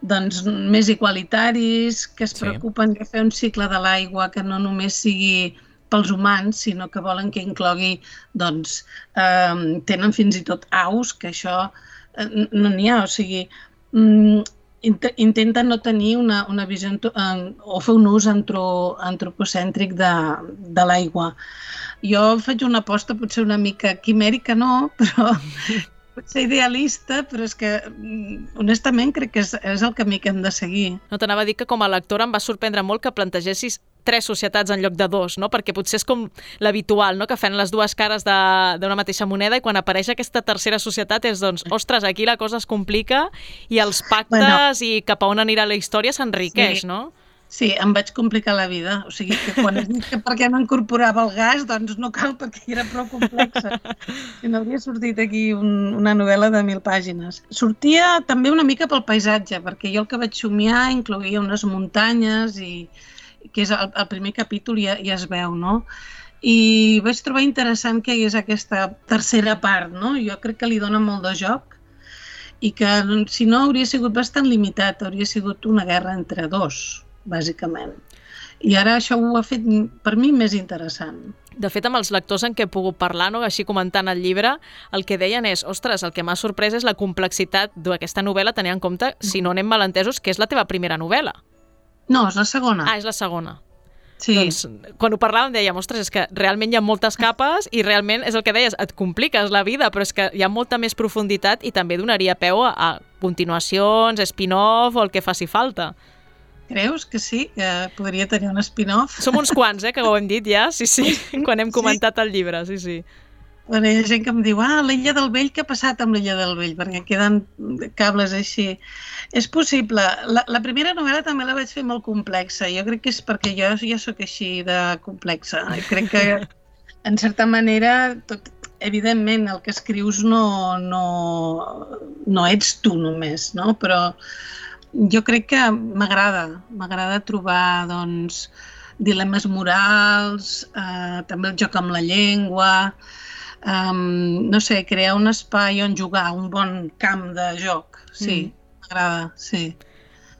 Speaker 8: doncs, més igualitaris, que es sí. preocupen de fer un cicle de l'aigua que no només sigui pels humans, sinó que volen que inclogui, doncs, eh, tenen fins i tot aus, que això eh, no n'hi ha, o sigui, mm, intenten no tenir una, una visió eh, o fer un ús antro, antropocèntric de, de l'aigua. Jo faig una aposta potser una mica quimèrica, no, però pot ser idealista, però és que mm, honestament crec que és, és el camí que hem de seguir.
Speaker 1: No t'anava a dir que com a lectora em va sorprendre molt que plantegessis tres societats en lloc de dos, no? perquè potser és com l'habitual, no? que fan les dues cares d'una mateixa moneda i quan apareix aquesta tercera societat és, doncs, ostres, aquí la cosa es complica i els pactes bueno, i cap a on anirà la història s'enriqueix, sí. no?
Speaker 8: Sí, em vaig complicar la vida. O sigui, que quan dit que per què no incorporava el gas, doncs no cal perquè era prou complexa. I n'hauria sortit aquí un, una novel·la de mil pàgines. Sortia també una mica pel paisatge, perquè jo el que vaig somiar incloïa unes muntanyes i que és el, el primer capítol ja, ja es veu, no? I vaig trobar interessant que hi hagués aquesta tercera part, no? Jo crec que li dona molt de joc i que si no hauria sigut bastant limitat, hauria sigut una guerra entre dos bàsicament. I ara això ho ha fet per mi més interessant.
Speaker 1: De fet, amb els lectors en què he pogut parlar, no? així comentant el llibre, el que deien és, ostres, el que m'ha sorprès és la complexitat d'aquesta novel·la, tenint en compte, si no anem malentesos, que és la teva primera novel·la.
Speaker 8: No, és la segona.
Speaker 1: Ah, és la segona.
Speaker 8: Sí.
Speaker 1: Doncs, quan ho parlàvem dèiem, ostres, és que realment hi ha moltes capes i realment és el que deies, et compliques la vida, però és que hi ha molta més profunditat i també donaria peu a, a continuacions, spin-off o el que faci falta.
Speaker 8: Creus que sí, que podria tenir un spin-off?
Speaker 1: Som uns quants, eh, que ho hem dit ja, sí, sí, quan hem comentat sí. el llibre, sí, sí.
Speaker 8: Bueno, hi ha gent que em diu, ah, l'illa del vell, què ha passat amb l'illa del vell? Perquè queden cables així. És possible. La, la primera novel·la també la vaig fer molt complexa. Jo crec que és perquè jo ja sóc així de complexa. Crec que, en certa manera, tot, evidentment, el que escrius no, no, no ets tu només, no? Però jo crec que m'agrada, m'agrada trobar doncs, dilemes morals, eh, també el joc amb la llengua, eh, no sé, crear un espai on jugar, un bon camp de joc, sí, mm. m'agrada, sí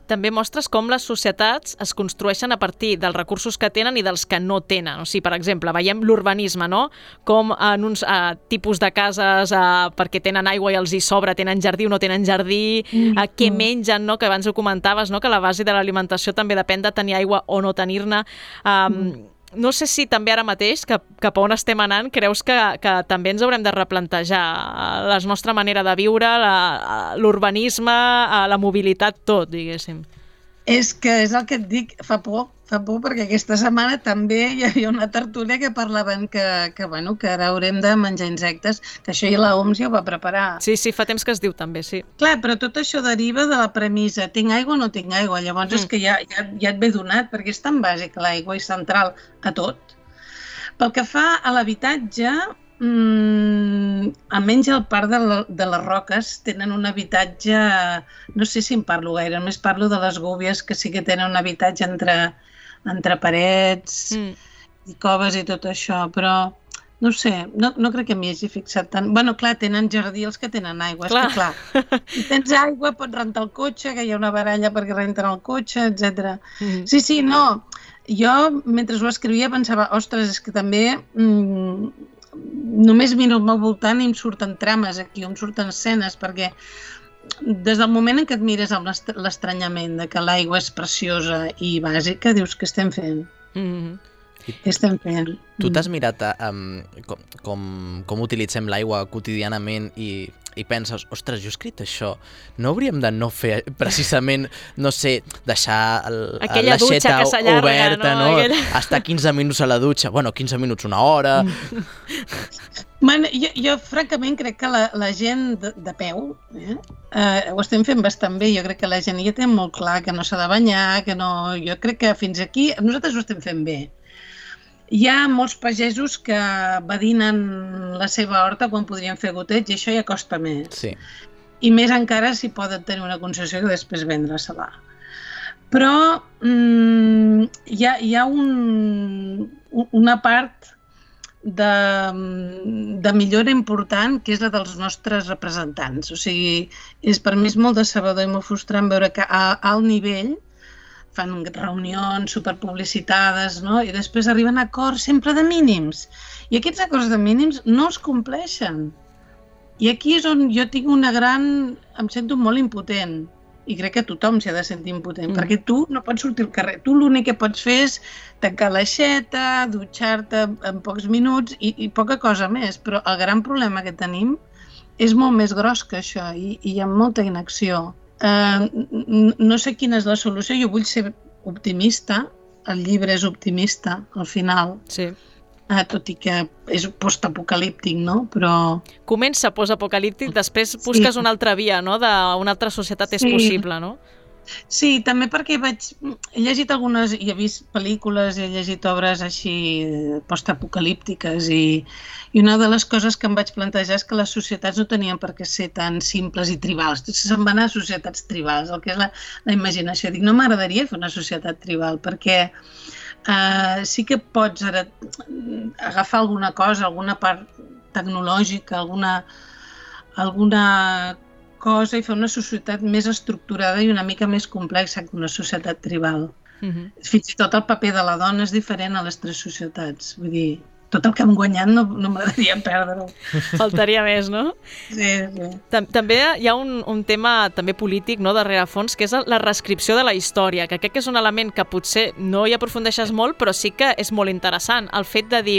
Speaker 1: també mostres com les societats es construeixen a partir dels recursos que tenen i dels que no tenen. O sigui, per exemple, veiem l'urbanisme, no? Com en uns uh, tipus de cases uh, perquè tenen aigua i els hi sobra, tenen jardí o no tenen jardí, mm. uh, què mengen, no? Que abans ho comentaves, no? Que la base de l'alimentació també depèn de tenir aigua o no tenir-ne. Um, mm no sé si també ara mateix, cap, cap a on estem anant, creus que, que també ens haurem de replantejar la nostra manera de viure, l'urbanisme, la mobilitat, tot, diguéssim.
Speaker 8: És que és el que et dic, fa por, fa por perquè aquesta setmana també hi havia una tertúlia que parlaven que, que, bueno, que ara haurem de menjar insectes, que això ja la OMS ja ho va preparar.
Speaker 1: Sí, sí, fa temps que es diu també, sí.
Speaker 8: Clar, però tot això deriva de la premissa, tinc aigua o no tinc aigua, llavors mm. és que ja, ja, ja et ve donat, perquè és tan bàsic l'aigua i central a tot. Pel que fa a l'habitatge, Mm, almenys al parc de, la, de les Roques tenen un habitatge, no sé si en parlo gaire, només parlo de les gúbies que sí que tenen un habitatge entre, entre parets mm. i coves i tot això, però no sé, no, no crec que m'hi hagi fixat tant. bueno, clar, tenen jardí els que tenen aigua, clar. és que clar, si tens aigua pots rentar el cotxe, que hi ha una baralla perquè renten el cotxe, etc. Mm. Sí, sí, no, jo mentre ho escrivia pensava, ostres, és que també mm, només miro al meu voltant i em surten trames aquí, em surten escenes, perquè des del moment en què et mires amb l'estranyament de que l'aigua és preciosa i bàsica, dius que estem fent. Mm -hmm. estem fent.
Speaker 3: Tu t'has mirat um, com, com, com utilitzem l'aigua quotidianament i, i penses, ostres, jo he escrit això, no hauríem de no fer precisament, no sé, deixar el, l'aixeta oberta, no? no? Aquella... Estar 15 minuts a la dutxa, bueno, 15 minuts, una hora...
Speaker 8: Man, jo, jo francament crec que la, la gent de, de peu eh, eh, ho estem fent bastant bé. Jo crec que la gent ja té molt clar que no s'ha de banyar, que no... Jo crec que fins aquí nosaltres ho estem fent bé. Hi ha molts pagesos que badinen la seva horta quan podrien fer goteig i això ja costa més.
Speaker 3: Sí.
Speaker 8: I més encara si poden tenir una concessió que després vendre-se-la. Però mm, hi, ha, hi ha un, una part de, de millora important, que és la dels nostres representants. O sigui, és per mi és molt decebedor i molt frustrant veure que a alt nivell fan reunions superpublicitades, no? i després arriben a acords sempre de mínims. I aquests acords de mínims no es compleixen. I aquí és on jo tinc una gran... em sento molt impotent i crec que tothom s'ha de sentir impotent, mm. perquè tu no pots sortir al carrer. Tu l'únic que pots fer és tancar l'aixeta, dutxar-te en pocs minuts i, i poca cosa més, però el gran problema que tenim és molt més gros que això i, i hi ha molta inacció. Uh, no sé quina és la solució, jo vull ser optimista, el llibre és optimista al final.
Speaker 1: Sí
Speaker 8: eh, tot i que és postapocalíptic, no? Però...
Speaker 1: Comença postapocalíptic, després busques sí. una altra via, no? D'una altra societat és sí. possible, no?
Speaker 8: Sí, també perquè vaig... He llegit algunes, i he vist pel·lícules, i he llegit obres així postapocalíptiques i, i una de les coses que em vaig plantejar és que les societats no tenien per què ser tan simples i tribals. Se'n van a societats tribals, el que és la, la imaginació. Dic, no m'agradaria fer una societat tribal perquè Uh, sí que pots ara agafar alguna cosa, alguna part tecnològica, alguna, alguna cosa i fer una societat més estructurada i una mica més complexa que una societat tribal. Uh -huh. Fins i tot el paper de la dona és diferent a les tres societats. Vull dir, tot el que hem guanyat no, no m'agradaria perdre-ho.
Speaker 1: Faltaria més, no?
Speaker 8: Sí, sí.
Speaker 1: També hi ha un, un tema també polític no, darrere fons, que és la reescripció de la història, que crec que és un element que potser no hi aprofundeixes molt, però sí que és molt interessant. El fet de dir,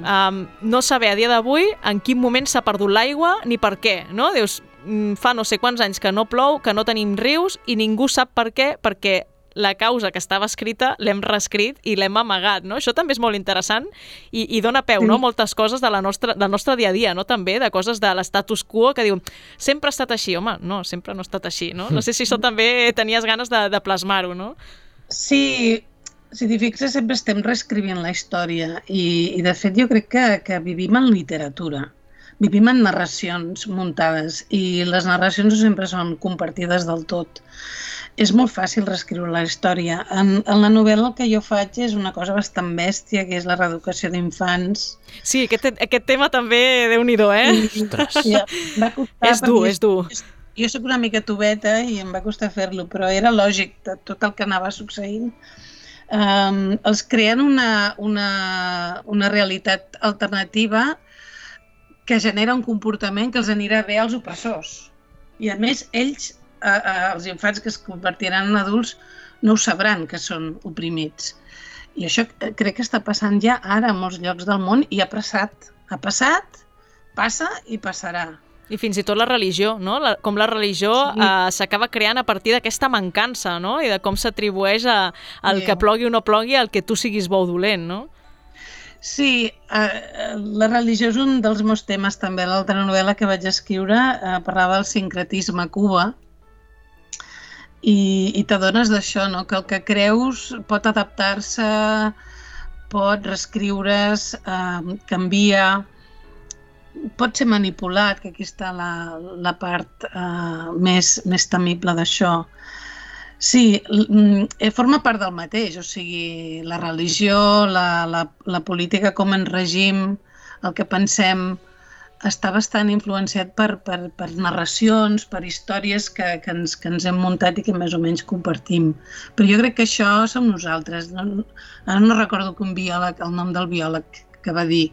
Speaker 1: um, no saber a dia d'avui en quin moment s'ha perdut l'aigua ni per què, no? Dius, fa no sé quants anys que no plou, que no tenim rius i ningú sap per què, perquè la causa que estava escrita l'hem reescrit i l'hem amagat, no? Això també és molt interessant i, i dona peu, sí. no?, moltes coses de la nostra, del nostre dia a dia, no?, també, de coses de l'estatus quo que diu, sempre ha estat així, home, no, sempre no ha estat així, no? No sé si això també tenies ganes de, de plasmar-ho, no?
Speaker 8: Sí, si t'hi fixes, sempre estem reescrivint la història i, i de fet jo crec que, que vivim en literatura vivim en narracions muntades i les narracions no sempre són compartides del tot és molt fàcil reescriure la història. En, en la novel·la el que jo faig és una cosa bastant bèstia, que és la reeducació d'infants.
Speaker 1: Sí, aquest, aquest tema també, déu nhi eh?
Speaker 3: Ostres.
Speaker 8: Ja, va
Speaker 1: és dur, és dur.
Speaker 8: Jo sóc una mica tubeta i em va costar fer-lo, però era lògic de tot el que anava succeint. Um, els creen una, una, una realitat alternativa que genera un comportament que els anirà bé als opressors. I a més, ells a, a, els infants que es convertiran en adults no ho sabran que són oprimits. I això crec que està passant ja ara a molts llocs del món i ha passat. Ha passat, passa i passarà.
Speaker 1: I fins i tot la religió, no? La, com la religió sí. eh, s'acaba creant a partir d'aquesta mancança, no? I de com s'atribueix al sí. que plogui o no plogui al que tu siguis bo o dolent, no?
Speaker 8: Sí, eh, la religió és un dels meus temes també. L'altra novel·la que vaig escriure eh, parlava del sincretisme a Cuba, i, i t'adones d'això, no? que el que creus pot adaptar-se, pot reescriure's, eh, canvia, pot ser manipulat, que aquí està la, la part eh, més, més temible d'això. Sí, eh, forma part del mateix, o sigui, la religió, la, la, la política com en règim, el que pensem, està bastant influenciat per, per, per narracions, per històries que, que, ens, que ens hem muntat i que més o menys compartim. Però jo crec que això som nosaltres. No, ara no recordo que un biòleg, el nom del biòleg que va dir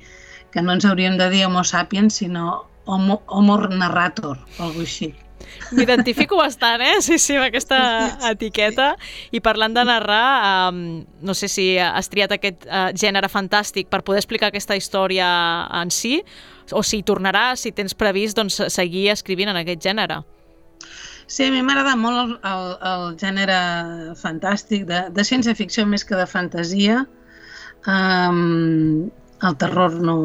Speaker 8: que no ens hauríem de dir homo sapiens, sinó homo, homo narrator, o alguna així.
Speaker 1: M'identifico bastant, eh? Sí, sí, amb aquesta etiqueta. I parlant de narrar, um, no sé si has triat aquest uh, gènere fantàstic per poder explicar aquesta història en si, o si tornaràs, si tens previst doncs, seguir escrivint en aquest gènere.
Speaker 8: Sí, a mi m'agrada molt el, el, el gènere fantàstic, de, de ciència-ficció més que de fantasia. Um, el terror no,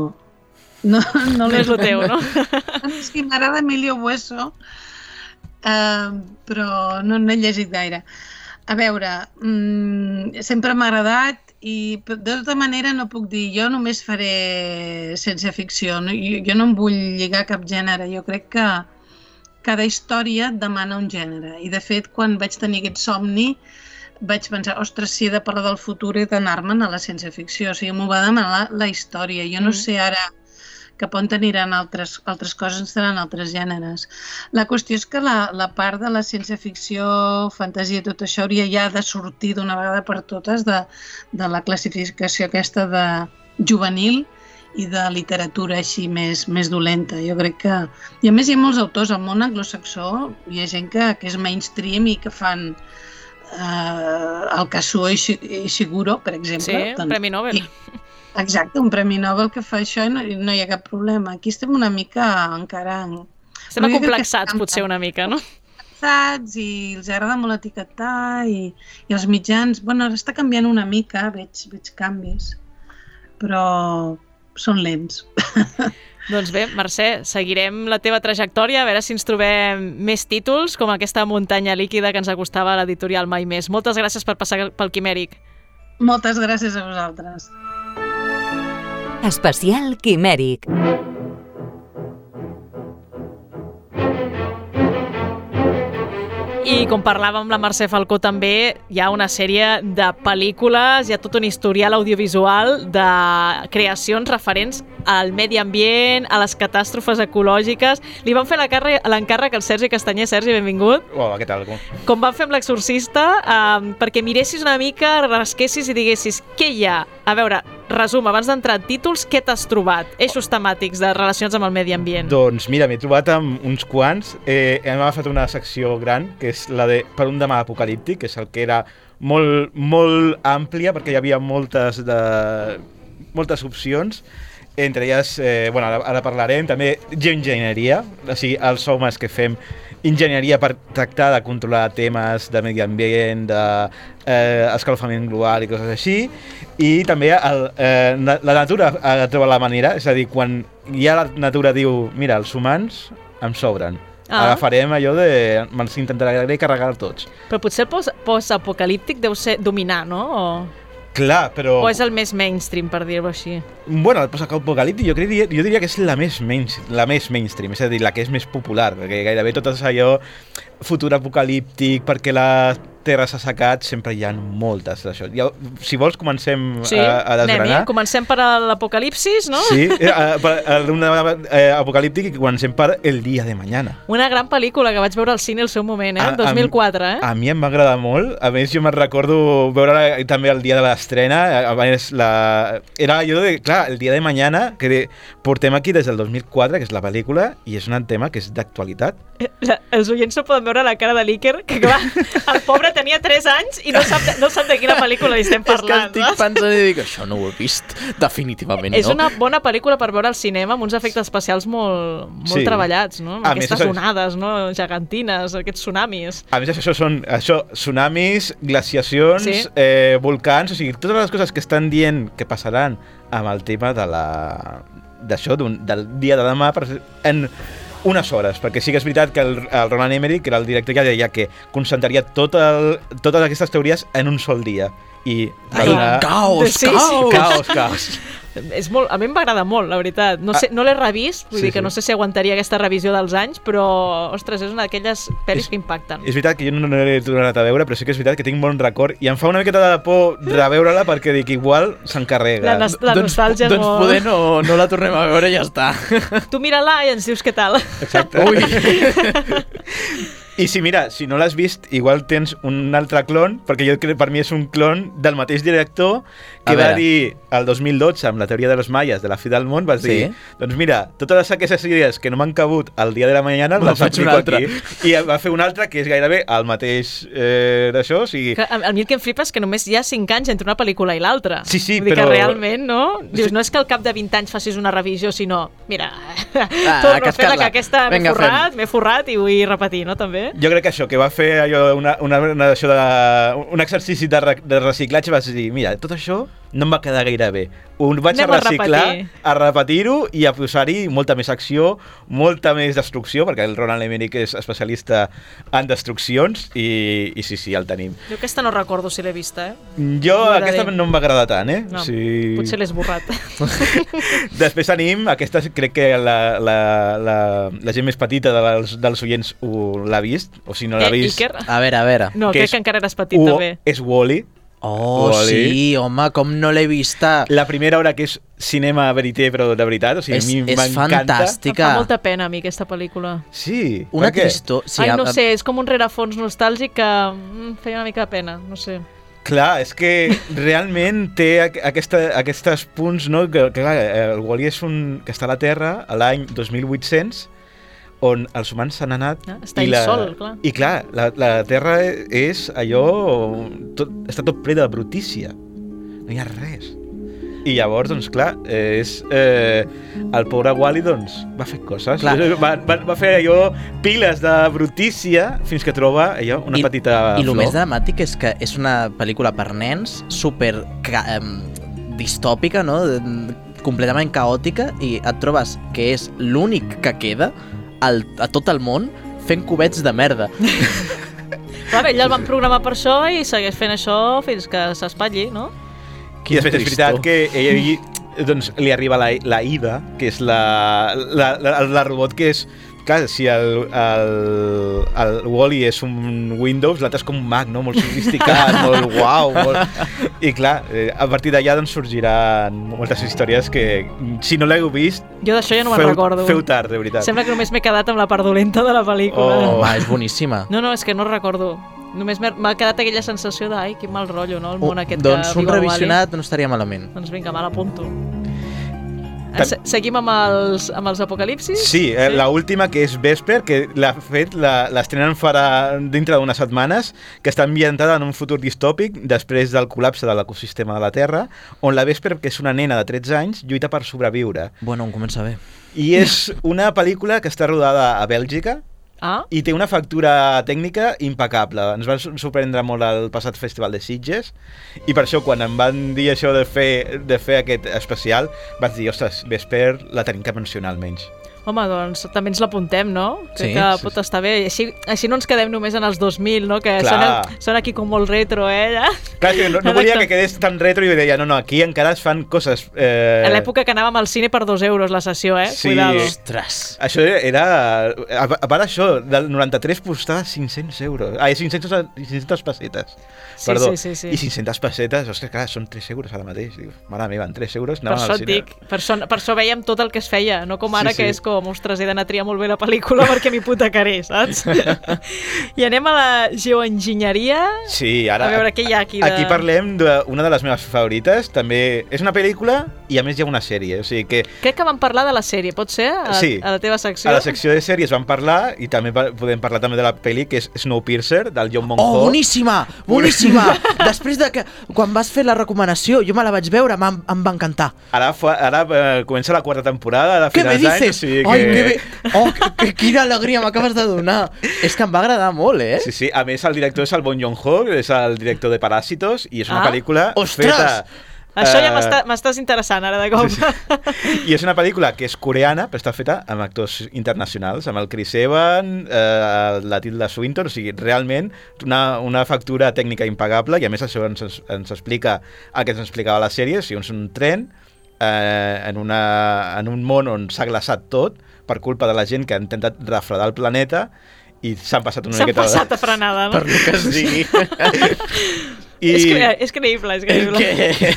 Speaker 8: no, no,
Speaker 1: no és el teu, no?
Speaker 8: Sí, m'agrada Emilio Bueso, uh, però no n'he llegit gaire. A veure, um, sempre m'ha agradat i de tota manera no puc dir jo només faré ciència ficció, no? jo, jo no em vull lligar cap gènere, jo crec que cada història demana un gènere. I de fet, quan vaig tenir aquest somni, vaig pensar, ostres, si he de parlar del futur he d'anar-me'n a la ciència-ficció. O sigui, m'ho va demanar la, la història. Jo no mm. sé ara cap on aniran altres, altres coses, seran altres gèneres. La qüestió és que la, la part de la ciència-ficció, fantasia, tot això hauria ja de sortir d'una vegada per totes de, de la classificació aquesta de juvenil i de literatura així més, més dolenta. Jo crec que... I a més hi ha molts autors al món anglosaxó, hi ha gent que, que és mainstream i que fan eh, el Kazuo Ishiguro, per exemple.
Speaker 1: Sí, un Premi Nobel.
Speaker 8: I, exacte, un Premi Nobel que fa això i no, no hi ha cap problema. Aquí estem una mica encara... En...
Speaker 1: Estem acomplexats, potser, una mica, no?
Speaker 8: i els agrada molt etiquetar i, i els mitjans, bueno, ara està canviant una mica, veig, veig canvis, però, són lents.
Speaker 1: Doncs bé, Mercè, seguirem la teva trajectòria, a veure si ens trobem més títols, com aquesta muntanya líquida que ens acostava a l'editorial Mai Més. Moltes gràcies per passar pel Quimèric.
Speaker 8: Moltes gràcies a vosaltres.
Speaker 2: Especial Quimèric.
Speaker 1: I com parlàvem amb la Mercè Falcó també, hi ha una sèrie de pel·lícules, hi ha tot un historial audiovisual de creacions referents al medi ambient, a les catàstrofes ecològiques. Li van fer l'encàrrec al Sergi Castanyer. Sergi, benvingut.
Speaker 9: Hola, què tal? Com,
Speaker 1: com van fer amb l'exorcista, eh, perquè miressis una mica, rasquessis i diguessis què hi ha. A veure, resum, abans d'entrar en títols, què t'has trobat? Eixos temàtics de relacions amb el medi ambient.
Speaker 9: Doncs mira, m'he trobat amb uns quants. Eh, hem agafat una secció gran, que és la de Per un demà apocalíptic, que és el que era molt, molt àmplia, perquè hi havia moltes, de, moltes opcions entre elles, eh, bueno, ara, ara parlarem, també geoenginyeria, o sigui, els homes que fem enginyeria per tractar de controlar temes de medi ambient, d'escalfament eh, global i coses així, i també el, eh, la natura ha de trobar la manera, és a dir, quan ja la natura diu, mira, els humans em sobren, Ah. Agafarem allò de... Me'ls intentaré carregar tots.
Speaker 1: Però potser el post-apocalíptic deu ser dominar, no? O...
Speaker 9: Clar, però...
Speaker 1: O és el més mainstream, per dir-ho així?
Speaker 9: Bueno, el post-apocalíptic jo, diria, jo diria que és la més, main, la més mainstream, és a dir, la que és més popular, perquè gairebé tot és allò futur apocalíptic, perquè la terra s'ha assecat, sempre hi ha moltes d'això. Ja, si vols, comencem
Speaker 1: sí,
Speaker 9: a, a desgranar.
Speaker 1: Sí, comencem per l'apocalipsis, no?
Speaker 9: Sí, eh, per un eh, apocalíptic i comencem per El dia de mañana.
Speaker 1: Una gran pel·lícula que vaig veure al cine al seu moment, eh? A, 2004, eh?
Speaker 9: A mi em va agradar molt. A més, jo me'n recordo veure també el dia de l'estrena. A la... era allò de, clar, el dia de mañana, que portem aquí des del 2004, que és la pel·lícula, i és un tema que és d'actualitat.
Speaker 1: Eh, els oients no poden veure la cara de l'Iker, que clar, el pobre tenia 3 anys i no sap, no sap de quina pel·lícula li estem parlant.
Speaker 3: És que estic pensant i dic, això no ho he vist, definitivament no.
Speaker 1: És una bona pel·lícula per veure al cinema amb uns efectes especials molt, molt sí. treballats, no? Amb aquestes més, onades, no? gegantines, aquests tsunamis.
Speaker 9: A més, això són això, tsunamis, glaciacions, sí. eh, volcans, o sigui, totes les coses que estan dient que passaran amb el tema de la d'això, del dia de demà, en unes hores, perquè sí que és veritat que el, el Roland Emmerich, que era el director, ja deia que concentraria tot el, totes aquestes teories en un sol dia. I
Speaker 3: Ai, donar... caos, sí, caos,
Speaker 9: sí. caos, caos.
Speaker 1: És molt, a mi em va agradar molt, la veritat. No, sé, ah, no l'he revist, vull sí, dir que sí. no sé si aguantaria aquesta revisió dels anys, però, ostres, és una d'aquelles pel·lis és, que impacten.
Speaker 9: És veritat que jo no, no l'he tornat a veure, però sí que és veritat que tinc bon record i em fa una miqueta de por reveure-la perquè dic, igual s'encarrega.
Speaker 1: La, la doncs, nostàlgia
Speaker 3: doncs, doncs poder no, no la tornem a veure i ja està.
Speaker 1: Tu mira-la i ens dius què tal.
Speaker 9: Exacte. Ui. I si mira, si no l'has vist, igual tens un altre clon, perquè jo crec per mi és un clon del mateix director que va dir el 2012 amb la teoria de les malles de la fi del món, vas dir, sí? doncs mira, totes aquestes idees que no m'han cabut el dia de la mañana les faig una altra. Aquí. I va fer una altra que és gairebé el mateix eh, d'això. O sigui...
Speaker 1: Que, a, a mi el que em flipa és que només hi ha 5 anys entre una pel·lícula i l'altra.
Speaker 9: Sí, sí,
Speaker 1: Vull
Speaker 9: però...
Speaker 1: que realment, no? Dius, no és que al cap de 20 anys facis una revisió, sinó, mira, ah, torno a fer que aquesta m'he forrat, m'he forrat i vull repetir, no, també?
Speaker 9: Jo crec que això, que va fer allò, una, una, una, això de, un exercici de, re, de reciclatge, vas dir, mira, tot això no em va quedar gaire bé. Ho vaig Anem a reciclar, a repetir-ho repetir i a posar-hi molta més acció, molta més destrucció, perquè el Ronald Emmerich és especialista en destruccions i, i sí, sí, el tenim.
Speaker 1: Jo aquesta no recordo si l'he vista, eh?
Speaker 9: Jo aquesta no em va agradar tant, eh?
Speaker 1: No, sí. Potser l'he esborrat.
Speaker 9: Després tenim, aquesta crec que la, la, la, la gent més petita dels, dels oients l'ha vist, o si no l'ha eh, vist...
Speaker 1: Iker?
Speaker 3: A veure, a veure.
Speaker 1: No, que crec és, que encara eres petit, també.
Speaker 9: És Wall-E,
Speaker 3: Oh, Wall-E. sí, home, com no l'he vista.
Speaker 9: La primera hora que és cinema verité, però de veritat, o sigui,
Speaker 3: és,
Speaker 9: a mi m'encanta.
Speaker 1: És
Speaker 3: fantàstica.
Speaker 1: Em fa molta pena a mi aquesta pel·lícula.
Speaker 9: Sí,
Speaker 3: Una tristor. Sí,
Speaker 1: Ai, no a... sé, és com un rerefons nostàlgic que mm, feia una mica de pena, no sé.
Speaker 9: Clar, és que realment té aquesta, aquests punts, no? Que, que clar, el Wall-E és un... que està a la Terra a l'any 2800 on els humans s'han anat...
Speaker 1: Ah, està i la, sol, clar.
Speaker 9: I clar, la, la Terra és allò... Tot, està tot ple de brutícia. No hi ha res. I llavors, doncs, clar, és... Eh, el pobre Wally, doncs, va fer coses. Clar. Va, va, va fer allò, piles de brutícia, fins que troba allò, una I, petita
Speaker 3: I el
Speaker 9: flor.
Speaker 3: més dramàtic és que és una pel·lícula per nens super eh, distòpica, no? completament caòtica i et trobes que és l'únic que queda al, a tot el món fent cubets de merda.
Speaker 1: Clar, ell el van programar per això i segueix fent això fins que s'espatlli, no?
Speaker 9: I després és veritat que ell, doncs, li arriba la, la Ida, que és la, la, la, la robot que és clar, si el, el, el Wally és un Windows, l'altre és com un Mac, no? Molt sofisticat, molt guau. Molt... I clar, eh, a partir d'allà doncs, sorgiran moltes històries que, si no l'heu vist,
Speaker 1: jo d'això ja no me'n recordo.
Speaker 9: Feu tard, de veritat.
Speaker 1: Sembla que només m'he quedat amb la part dolenta de la pel·lícula.
Speaker 3: Oh, home, és boníssima.
Speaker 1: No, no, és que no recordo. Només m'ha quedat aquella sensació de, ai, quin mal rotllo, no? El món oh, aquest
Speaker 3: doncs
Speaker 1: que
Speaker 3: un revisionat no estaria malament.
Speaker 1: Doncs vinga, me l'apunto. Se seguim amb els, amb els apocalipsis?
Speaker 9: Sí, eh, sí? la última que és Vesper, que l'ha fet, l'estrenen farà dintre d'unes setmanes, que està ambientada en un futur distòpic després del col·lapse de l'ecosistema de la Terra, on la Vesper, que és una nena de 13 anys, lluita per sobreviure.
Speaker 3: Bueno, em comença bé.
Speaker 9: I és una pel·lícula que està rodada a Bèlgica,
Speaker 1: Ah.
Speaker 9: I té una factura tècnica impecable. Ens va sorprendre molt el passat Festival de Sitges i per això quan em van dir això de fer, de fer aquest especial vaig dir, ostres, Vesper la tenim que mencionar almenys.
Speaker 1: Home, doncs també ens l'apuntem, no?
Speaker 3: Sí,
Speaker 1: Crec que
Speaker 3: sí,
Speaker 1: pot
Speaker 3: sí.
Speaker 1: estar bé. I així, així no ens quedem només en els 2000, no? Que són, són aquí com molt retro, eh? Ja?
Speaker 9: Clar, que no, no volia que quedés tan retro i deia, no, no, aquí encara es fan coses... Eh...
Speaker 1: A l'època que anàvem al cine per dos euros la sessió, eh?
Speaker 9: Sí.
Speaker 1: Cuidado.
Speaker 3: Ostres.
Speaker 9: Això era... A, a part això, del 93 costava 500 euros. Ai, 500, 500 pessetes.
Speaker 1: Sí,
Speaker 9: Perdó.
Speaker 1: sí, sí, sí.
Speaker 9: I 500 pessetes, ostres, clar, són 3 euros ara mateix. Diu, mare meva, en 3 euros
Speaker 1: Per
Speaker 9: anàvem
Speaker 1: això
Speaker 9: al cine.
Speaker 1: dic, per això, per això veiem tot el que es feia, no com ara
Speaker 9: Sí, sí.
Speaker 1: que és com, ostres, he d'anar a triar molt bé la pel·lícula perquè m'hipotecaré, saps? I anem a la geoenginyeria.
Speaker 9: Sí, ara...
Speaker 1: A veure què hi ha aquí de...
Speaker 9: Aquí parlem d'una de les meves favorites. També és una pel·lícula i a més hi ha una sèrie. O sigui que
Speaker 1: Crec que vam parlar de la sèrie, pot ser? A,
Speaker 9: Sí.
Speaker 1: a la teva secció?
Speaker 9: a la secció de sèries vam parlar i també podem parlar també de la pel·li que és Snowpiercer, del John Monho.
Speaker 3: Oh, boníssima! Boníssima! Després de que, quan vas fer la recomanació, jo me la vaig veure, em, em va encantar.
Speaker 9: Ara, fa, ara eh, comença la quarta temporada de
Speaker 3: Què me
Speaker 9: finals d'any.
Speaker 3: dices?
Speaker 9: O sigui que...
Speaker 3: Ai, que bé! Oh, que, que, quina alegria m'acabes de donar! És que em va agradar molt, eh?
Speaker 9: Sí, sí. A més, el director és el Bon Joon-ho, és el director de Paràsitos, i és una
Speaker 1: Ah.
Speaker 9: pel·lícula
Speaker 3: Ostres!
Speaker 9: feta...
Speaker 1: Això ja
Speaker 9: eh,
Speaker 1: m'està- m'estàs interessant ara de cop.
Speaker 9: Sí, I és una pel·lícula que és coreana, però està feta amb actors internacionals, amb el Chris Evans, eh, la Tilda Swinton, o sigui, realment una, una factura tècnica impagable, i a més això ens, ens explica el que ens explicava la sèrie, o sigui, és un tren eh, en, una, en un món on s'ha glaçat tot per culpa de la gent que ha intentat refredar el planeta i s'han passat una
Speaker 1: S'han
Speaker 9: miqueta...
Speaker 1: passat a frenada, no?
Speaker 3: Per lo que es digui.
Speaker 1: I... És, cre és creïble, és creïble.
Speaker 3: que...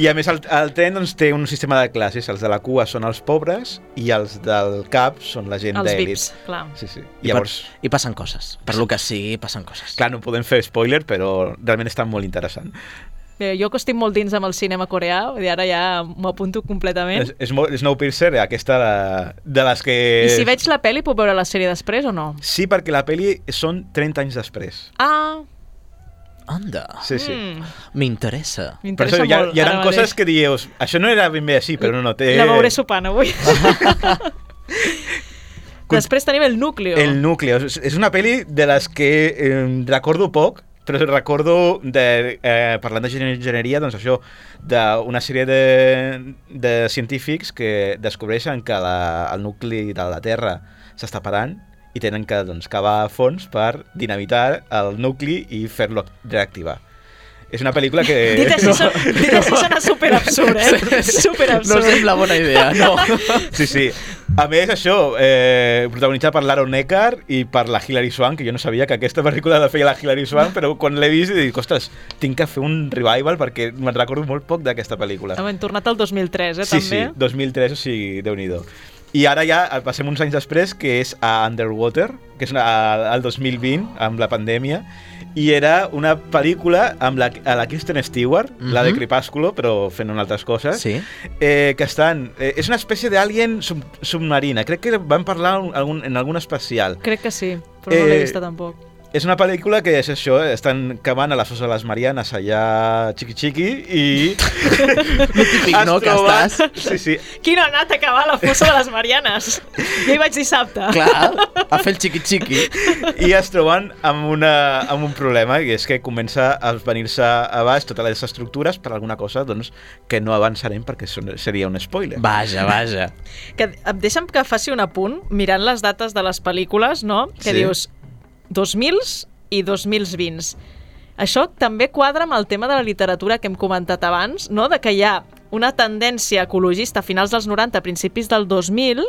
Speaker 9: I a més el, el tren doncs, té un sistema de classes. Els de la cua són els pobres i els del cap són la gent
Speaker 1: Els
Speaker 9: d'èlit.
Speaker 1: VIPs, clar.
Speaker 9: Sí, sí.
Speaker 3: I,
Speaker 9: Llavors,
Speaker 3: per, I passen coses. Per lo que sigui, passen coses.
Speaker 9: clar, no podem fer spoiler, però realment està molt interessant.
Speaker 1: Bé, jo que estic molt dins amb el cinema coreà, i ara ja m'ho apunto completament.
Speaker 9: És, és molt, Snowpiercer, aquesta de, de les que...
Speaker 1: I si veig la pel·li, puc veure la sèrie després o no?
Speaker 9: Sí, perquè la pel·li són 30 anys després.
Speaker 1: Ah,
Speaker 3: Anda.
Speaker 9: Sí, sí.
Speaker 1: mm,
Speaker 3: M'interessa.
Speaker 9: Per
Speaker 1: m'interessa
Speaker 9: això hi ha, hi ha
Speaker 1: ara
Speaker 9: coses
Speaker 1: mateix.
Speaker 9: que dius, això no era ben bé així, però no, no té...
Speaker 1: La veuré sopant avui. Després tenim el Núcleo.
Speaker 9: El Núcleo. És és una pel·li de les que eh, recordo poc, però recordo, de, eh, parlant de gene- enginyeria, doncs això, d'una sèrie de, de científics que descobreixen que la, el nucli de la Terra s'està parant i tenen que doncs, cavar fons per dinamitar el nucli i fer-lo reactivar. És una pel·lícula que...
Speaker 1: Dit així, so, dit així sona superabsurd, eh? Superabsurd.
Speaker 3: No sembla bona idea, no.
Speaker 9: Sí, sí. A més, això, eh, protagonitzat per l'Aaron Eckhart i per la Hilary Swank, que jo no sabia que aquesta pel·lícula la feia la Hilary Swank, però quan l'he vist dic, ostres, tinc que fer un revival perquè me'n recordo molt poc d'aquesta pel·lícula.
Speaker 1: Hem tornat al 2003, eh,
Speaker 9: Sí,
Speaker 1: també.
Speaker 9: sí, 2003, o sigui, déu nhi I ara ja eh, passem uns anys després, que és a Underwater, que és una, al 2020, amb la pandèmia, i era una pel·lícula amb la, a la Kristen Stewart, mm -hmm. la de
Speaker 3: Mhm.
Speaker 9: Crepàsculo, però fent unes altres coses,
Speaker 3: Sí.
Speaker 9: eh, que estan... Eh, és una espècie d'alien sub, submarina. Crec que van parlar en algun, en algun especial.
Speaker 1: Crec que sí, però no l'he
Speaker 9: Eh,
Speaker 1: vista tampoc.
Speaker 9: És una pel·lícula que és això, eh, estan cavant a la fossa de les Marianes allà xiqui-xiqui i...
Speaker 3: típic, no, que estàs.
Speaker 9: Sí, sí.
Speaker 1: Qui no ha anat a acabar a la fossa de les Marianes? Jo hi vaig dissabte.
Speaker 3: Clar, a fer el xiqui-xiqui.
Speaker 9: I es troben amb, una, amb un problema, i és que comença a venir-se a baix totes les estructures per alguna cosa doncs, que no avançarem perquè seria un spoiler.
Speaker 3: Vaja, vaja.
Speaker 1: Que, em deixa'm que faci un apunt, mirant les dates de les pel·lícules, no? Que
Speaker 9: Sí.
Speaker 1: dius 2000s i 2020s. Això també quadra amb el tema de la literatura que hem comentat abans, no? de que hi ha una tendència ecologista a finals dels 90, principis del 2000,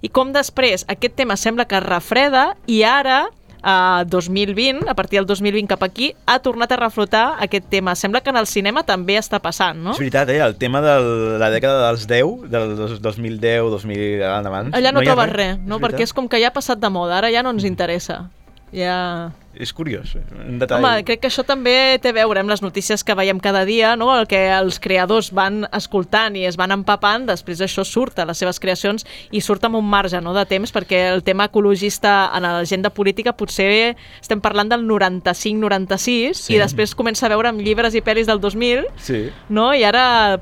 Speaker 1: i com després aquest tema sembla que es refreda i ara a 2020, a partir del 2020 cap aquí, ha tornat a reflotar aquest tema. Sembla que en el cinema també està passant, no?
Speaker 9: És veritat, eh? El tema de la dècada dels 10, del dos- 2010, 2000 endavant...
Speaker 1: Allà no,
Speaker 9: ha
Speaker 1: trobes res, no?
Speaker 9: veritat.
Speaker 1: perquè és com que ja ha passat de moda, ara ja no ens interessa. Ja...
Speaker 9: És curiós, eh? un detall.
Speaker 1: Home, crec que això també té a veure amb les notícies que veiem cada dia, no? el que els creadors van escoltant i es van empapant, després això surt a les seves creacions i surt amb un marge no? de temps, perquè el tema ecologista en l'agenda política potser estem parlant del 95-96
Speaker 3: Sí.
Speaker 1: i després comença a veure amb llibres i pel·lis del 2000,
Speaker 9: Sí.
Speaker 1: no? i ara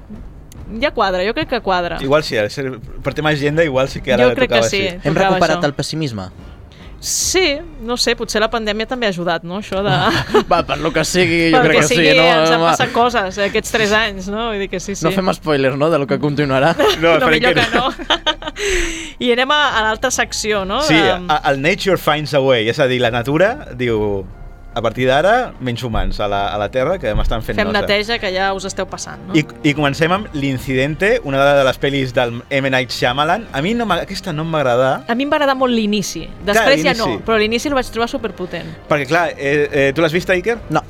Speaker 1: ja quadra, jo crec que quadra.
Speaker 9: Igual sí, ara, per tema agenda igual sí que ara
Speaker 1: Jo crec que sí.
Speaker 9: així.
Speaker 3: Hem recuperat
Speaker 1: això.
Speaker 3: el pessimisme.
Speaker 1: Sí, no sé, potser la pandèmia també ha ajudat, no? Això de...
Speaker 3: Va, per lo que sigui, jo crec
Speaker 1: que
Speaker 3: que,
Speaker 1: sigui,
Speaker 3: sí. No,
Speaker 1: ens han passat coses eh, aquests tres anys, no? Vull dir que sí, sí.
Speaker 3: no fem spoiler, no?, de lo que continuarà.
Speaker 9: No,
Speaker 1: no millor
Speaker 9: que
Speaker 1: que no. I anem a, a l'altra secció, no?
Speaker 9: Sí,
Speaker 1: De-
Speaker 9: el nature finds a way, és a dir, la natura diu a partir d'ara, menys humans a la, a la Terra, que m'estan fent
Speaker 1: Fem
Speaker 9: nosa.
Speaker 1: neteja, que ja us esteu passant, no?
Speaker 9: I, I comencem amb L'Incidente, una de les pel·lis del M. Night Shyamalan. A mi no aquesta no em va agradar,
Speaker 1: A mi em va agradar molt l'inici. Després ja no, però l'inici el vaig trobar superpotent.
Speaker 9: perquè clar, eh, eh, tu l'has vist, Iker?
Speaker 3: No.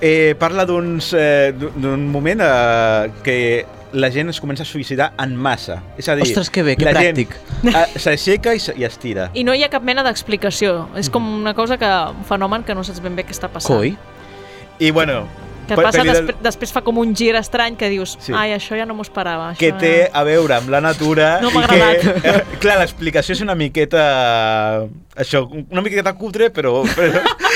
Speaker 9: Eh, parla d'uns eh, d'un d'un moment eh, que la gent es comença a suïcidar en massa. És a dir,
Speaker 3: Ostres, que bé, que
Speaker 9: la
Speaker 3: pràctic.
Speaker 9: gent s'aixeca i, i es tira.
Speaker 1: I no hi ha cap mena d'explicació. És com una cosa que... un fenomen que no saps ben bé què està passant.
Speaker 3: Coi.
Speaker 9: I bueno,
Speaker 1: Que
Speaker 9: pe-
Speaker 1: passa, després, després fa com un gir estrany que dius
Speaker 9: Sí.
Speaker 1: ai, això ja no m'ho esperava. Això
Speaker 9: que té a veure amb la natura
Speaker 1: No
Speaker 9: i que, eh, clar, l'explicació és una miqueta això, una miqueta cutre però, però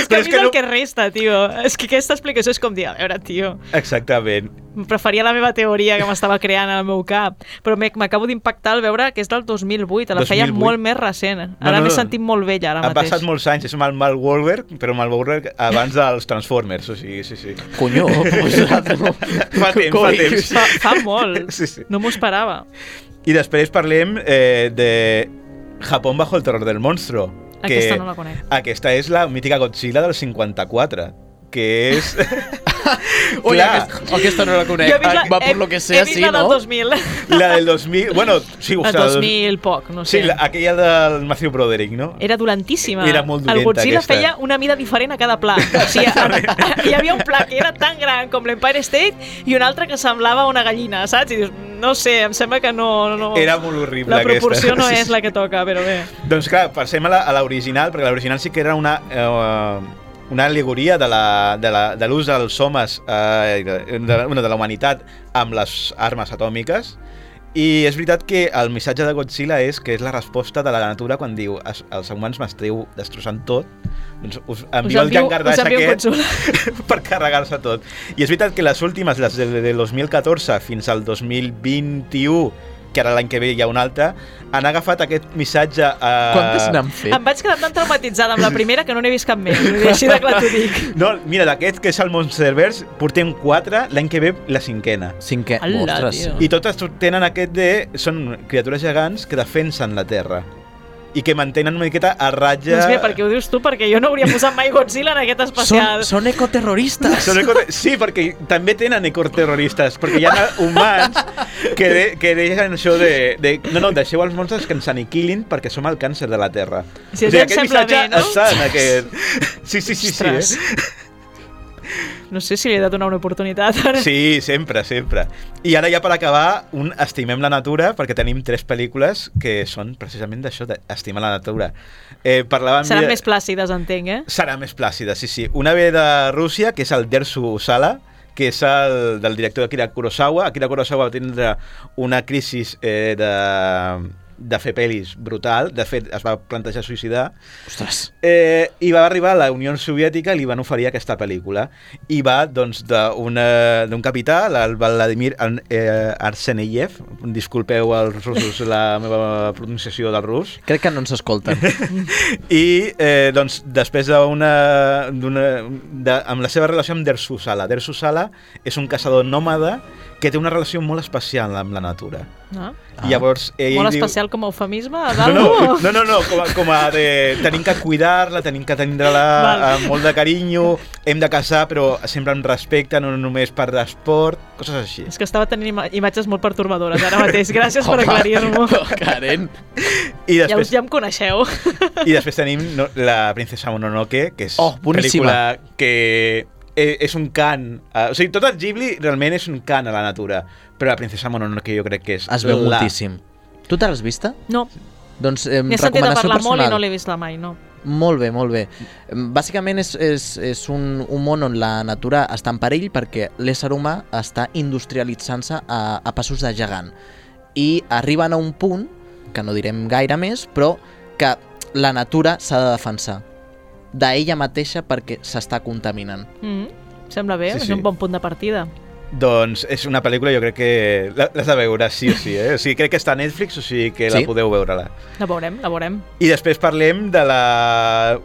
Speaker 1: És que
Speaker 9: però
Speaker 1: a mi és el que resta, tio. És que aquesta explicació és com dir, a veure, tio,
Speaker 9: exactament
Speaker 1: preferia la meva teoria que m'estava creant al meu cap, però m'acabo d'impactar al veure que és del 2008, la feia
Speaker 9: 2008.
Speaker 1: molt més recent. Ara
Speaker 9: No, no,
Speaker 1: m'he
Speaker 9: no.
Speaker 1: sentit molt vella ara
Speaker 9: han
Speaker 1: mateix.
Speaker 9: passat molts anys, és el Mark Wahlberg però el Wahlberg abans dels Transformers o sigui, sí, sí
Speaker 3: Conyo, pues,
Speaker 9: fa temps, fa
Speaker 3: Coi.
Speaker 9: temps
Speaker 1: Fa, fa molt.
Speaker 9: Sí, sí.
Speaker 1: No m'ho esperava.
Speaker 9: i després parlem eh, de Japón bajo el terror del monstruo que
Speaker 1: Aquesta no la conec.
Speaker 9: aquesta és la mítica Godzilla del 54 que és...
Speaker 3: Ui,
Speaker 9: Clar.
Speaker 3: aquesta, aquesta no la conec.
Speaker 1: Vist la,
Speaker 3: Va,
Speaker 1: he,
Speaker 3: por lo que
Speaker 1: he
Speaker 3: sea,
Speaker 1: vist
Speaker 3: sí,
Speaker 1: la del
Speaker 3: no?
Speaker 1: 2000.
Speaker 9: La del 2000... Bueno, sí,
Speaker 1: El
Speaker 9: ostres,
Speaker 1: 2000 poc, no sé.
Speaker 9: Sí, la, aquella del Matthew Broderick, no?
Speaker 1: Era dolentíssima.
Speaker 9: Era molt
Speaker 1: El
Speaker 9: dolenta,
Speaker 1: Godzilla
Speaker 9: aquesta.
Speaker 1: feia una mida diferent a cada pla. O sigui, hi havia un pla que era tan gran com l'Empire State i un altre que semblava una gallina, saps? I dius, no sé, em sembla que no... no
Speaker 9: Era molt horrible,
Speaker 1: La proporció
Speaker 9: aquesta.
Speaker 1: no és la que toca, però bé.
Speaker 9: Doncs clar, passem a la- a l'original, perquè l'original sí que era una... Eh, una alegoria de l'ús de, la, de dels homes, eh, de, de, de la humanitat amb les armes atòmiques, i és veritat que el missatge de Godzilla és que és la resposta de la natura quan diu els humans m'esteu destrossant tot, doncs us envio, us el llangardaix aquest per carregar-se tot. I és veritat que les últimes, les de, de 2014 fins al 2021, que ara l'any que ve hi ha un altre, han agafat aquest missatge...
Speaker 3: Uh... Quantes n'han fet?
Speaker 1: Em vaig quedar tan traumatitzada amb la primera que no n'he vist cap més. Així de clar t'ho dic.
Speaker 9: No, mira, d'aquest que és el Monsterverse, portem quatre, l'any que ve la cinquena.
Speaker 3: Cinquè.
Speaker 1: Ostres.
Speaker 9: I totes tenen aquest de... Són criatures gegants que defensen la Terra i que mantenen una miqueta a ratlla...
Speaker 1: Doncs mira, perquè ho dius tu, perquè jo no hauria posat mai Godzilla en aquest especial.
Speaker 3: Són, són ecoterroristes.
Speaker 9: Són ecote... Sí, perquè també tenen ecoterroristes, perquè hi ha humans que, de, que deixen això de, de... No, no, deixeu els monstres que ens aniquilin perquè som el càncer de la Terra.
Speaker 1: Si o sigui, aquest missatge bé, no?
Speaker 9: està en aquest... Sí, sí, sí, sí. Eh?
Speaker 1: No sé si li he de donar una oportunitat. Ara.
Speaker 9: Sí, sempre, sempre. I ara ja per acabar, un Estimem la natura, perquè tenim tres pel·lícules que són precisament d'això, d'estimar la natura.
Speaker 1: Eh, parlàvem Seran de... més plàcides, entenc, eh?
Speaker 9: Serà més plàcida, sí, sí. Una ve de Rússia, que és el Dersu Sala, que és el del director Akira Kurosawa. Akira Kurosawa va tindre una crisi eh, de de fer pel·lis brutal, de fet es va plantejar suïcidar.
Speaker 3: Ostres.
Speaker 9: Eh, i va arribar a la Unió Soviètica i li van oferir aquesta pel·lícula. I va doncs d'un capità el Vladimir eh, Arseniev disculpeu als russos la meva pronunciació del rus.
Speaker 3: Crec que no ens escolten.
Speaker 9: I eh, doncs després d'una amb la seva relació amb Dersusala Dersusala és un caçador nòmada que té una relació molt especial amb la natura
Speaker 1: ah.
Speaker 9: I llavors ell
Speaker 1: Molt especial diu... com a eufemisme?
Speaker 9: No, no, no, no, no com, a, com a de... Tenim que cuidar-la, tenim que tenir-la amb molt de carinyo, hem de casar, però sempre amb respecte, no només per l'esport, coses així.
Speaker 1: És que estava tenint im imatges molt pertorbadores ara mateix. Gràcies per aclarir-m'ho.
Speaker 3: Karen.
Speaker 1: I després, ja, ja em coneixeu.
Speaker 9: I després tenim no, la princesa Mononoke, que és
Speaker 3: oh,
Speaker 9: pel·lícula que és un cant... Uh, o sigui, tot el Ghibli realment és un cant a la natura, però la princesa Mononoke jo crec que és...
Speaker 3: Es veu la... moltíssim. Tu te l'has vista?
Speaker 1: No.
Speaker 3: Doncs eh, N'he sentit a parlar
Speaker 1: personal. molt i no l'he vist mai, no.
Speaker 3: Molt bé, molt bé. Bàsicament és, és, és un, un món on la natura està en perill perquè l'ésser humà està industrialitzant-se a, a passos de gegant. I arriben a un punt, que no direm gaire més, però que la natura s'ha de defensar d'ella mateixa perquè s'està contaminant.
Speaker 1: Mm, sembla bé, sí, és sí. un bon punt de partida.
Speaker 9: Doncs és una pel·lícula, jo crec que l'has de veure, sí o sí. Eh? O sigui, crec que està a Netflix, o sigui que sí? la podeu veure-la.
Speaker 1: La veurem, la veurem.
Speaker 9: I després parlem de la...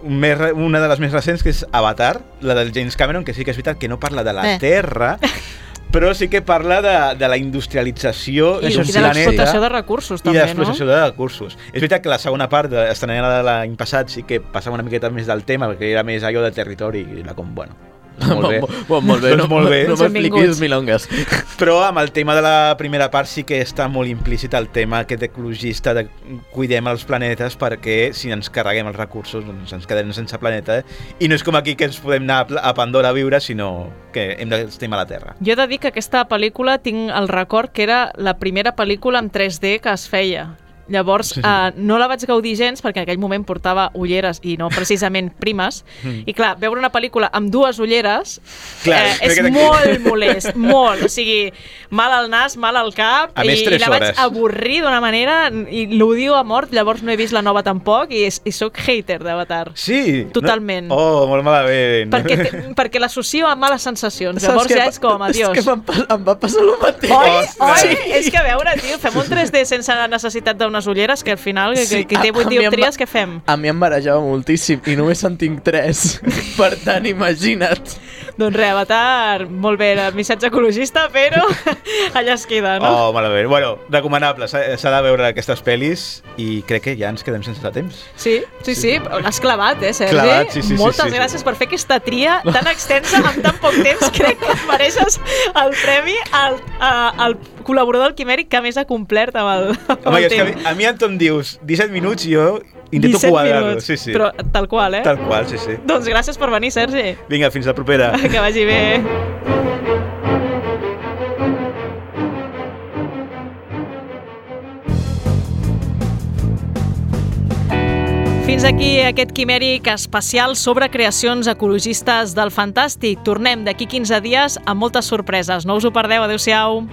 Speaker 9: una de les més recents, que és Avatar, la del James Cameron, que sí que és veritat que no parla de la eh. Terra, però sí que parla de, de la industrialització
Speaker 1: I, i de l'explotació de recursos, també,
Speaker 9: no? I de l'explotació de recursos. És veritat que la segona part, estrenada l'any passat, sí que passava una miqueta més del tema, perquè era més allò de territori, i era com, bueno, molt bé.
Speaker 3: Molt, molt bé, doncs molt bé. No, no m'expliquis milongues.
Speaker 9: Però amb el tema de la primera part sí que està molt implícit el tema aquest ecologista de cuidem els planetes perquè si ens carreguem els recursos doncs ens quedarem sense planeta eh? i no és com aquí que ens podem anar a Pandora a viure sinó que hem d'estimar la Terra.
Speaker 1: Jo he de dir que aquesta pel·lícula tinc el record que era la primera pel·lícula en 3D que es feia Llavors, sí, sí. Uh, no la vaig gaudir gens perquè en aquell moment portava ulleres i no precisament primes. Mm. I clar, veure una pel·lícula amb dues ulleres clar, eh, és molt molest, molt. O sigui, mal al nas, mal al cap,
Speaker 9: a i,
Speaker 1: i la vaig hores. avorrir d'una manera i l'odio a mort, llavors no he vist la nova tampoc i, i sóc hater d'Avatar.
Speaker 9: Sí?
Speaker 1: Totalment.
Speaker 9: No? Oh, molt malament.
Speaker 1: Perquè, perquè l'associo a males sensacions. Saps llavors ja és com, adiós.
Speaker 3: És que em, em va passar el mateix.
Speaker 1: Oi? Oi? Sí. És que a veure, tio, fem un 3D sense necessitat d'un unes ulleres que al final, sí, que, que té 8 dioptries, què fem?
Speaker 3: A mi em barejava moltíssim i només en tinc 3. per tant, imagina't.
Speaker 1: Doncs res, Avatar, molt bé, el missatge ecologista, però allà es queda, no?
Speaker 9: Oh, malament. Bueno, recomanable, s'ha de veure aquestes pel·lis i crec que ja ens quedem sense temps.
Speaker 1: Sí, sí, sí, sí. l'has clavat, eh, Sergi?
Speaker 9: Clavat, sí, sí,
Speaker 1: Moltes
Speaker 9: sí, sí,
Speaker 1: gràcies per fer aquesta tria tan extensa en tan poc temps. Crec que et mereixes el premi al, al col·laborador del Quimèric que més ha complert amb el, amb
Speaker 9: Home,
Speaker 1: el temps.
Speaker 9: Que a, mi, a mi en em dius 17 minuts i jo intento quadrar-lo. Sí, sí.
Speaker 1: Però tal qual, eh?
Speaker 9: Tal qual, sí, sí.
Speaker 1: Doncs gràcies per venir, Sergi.
Speaker 9: Vinga, fins la propera.
Speaker 1: Que vagi bé. fins aquí aquest quimèric especial sobre creacions ecologistes del Fantàstic. Tornem d'aquí 15 dies amb moltes sorpreses. No us ho perdeu. Adéu-siau.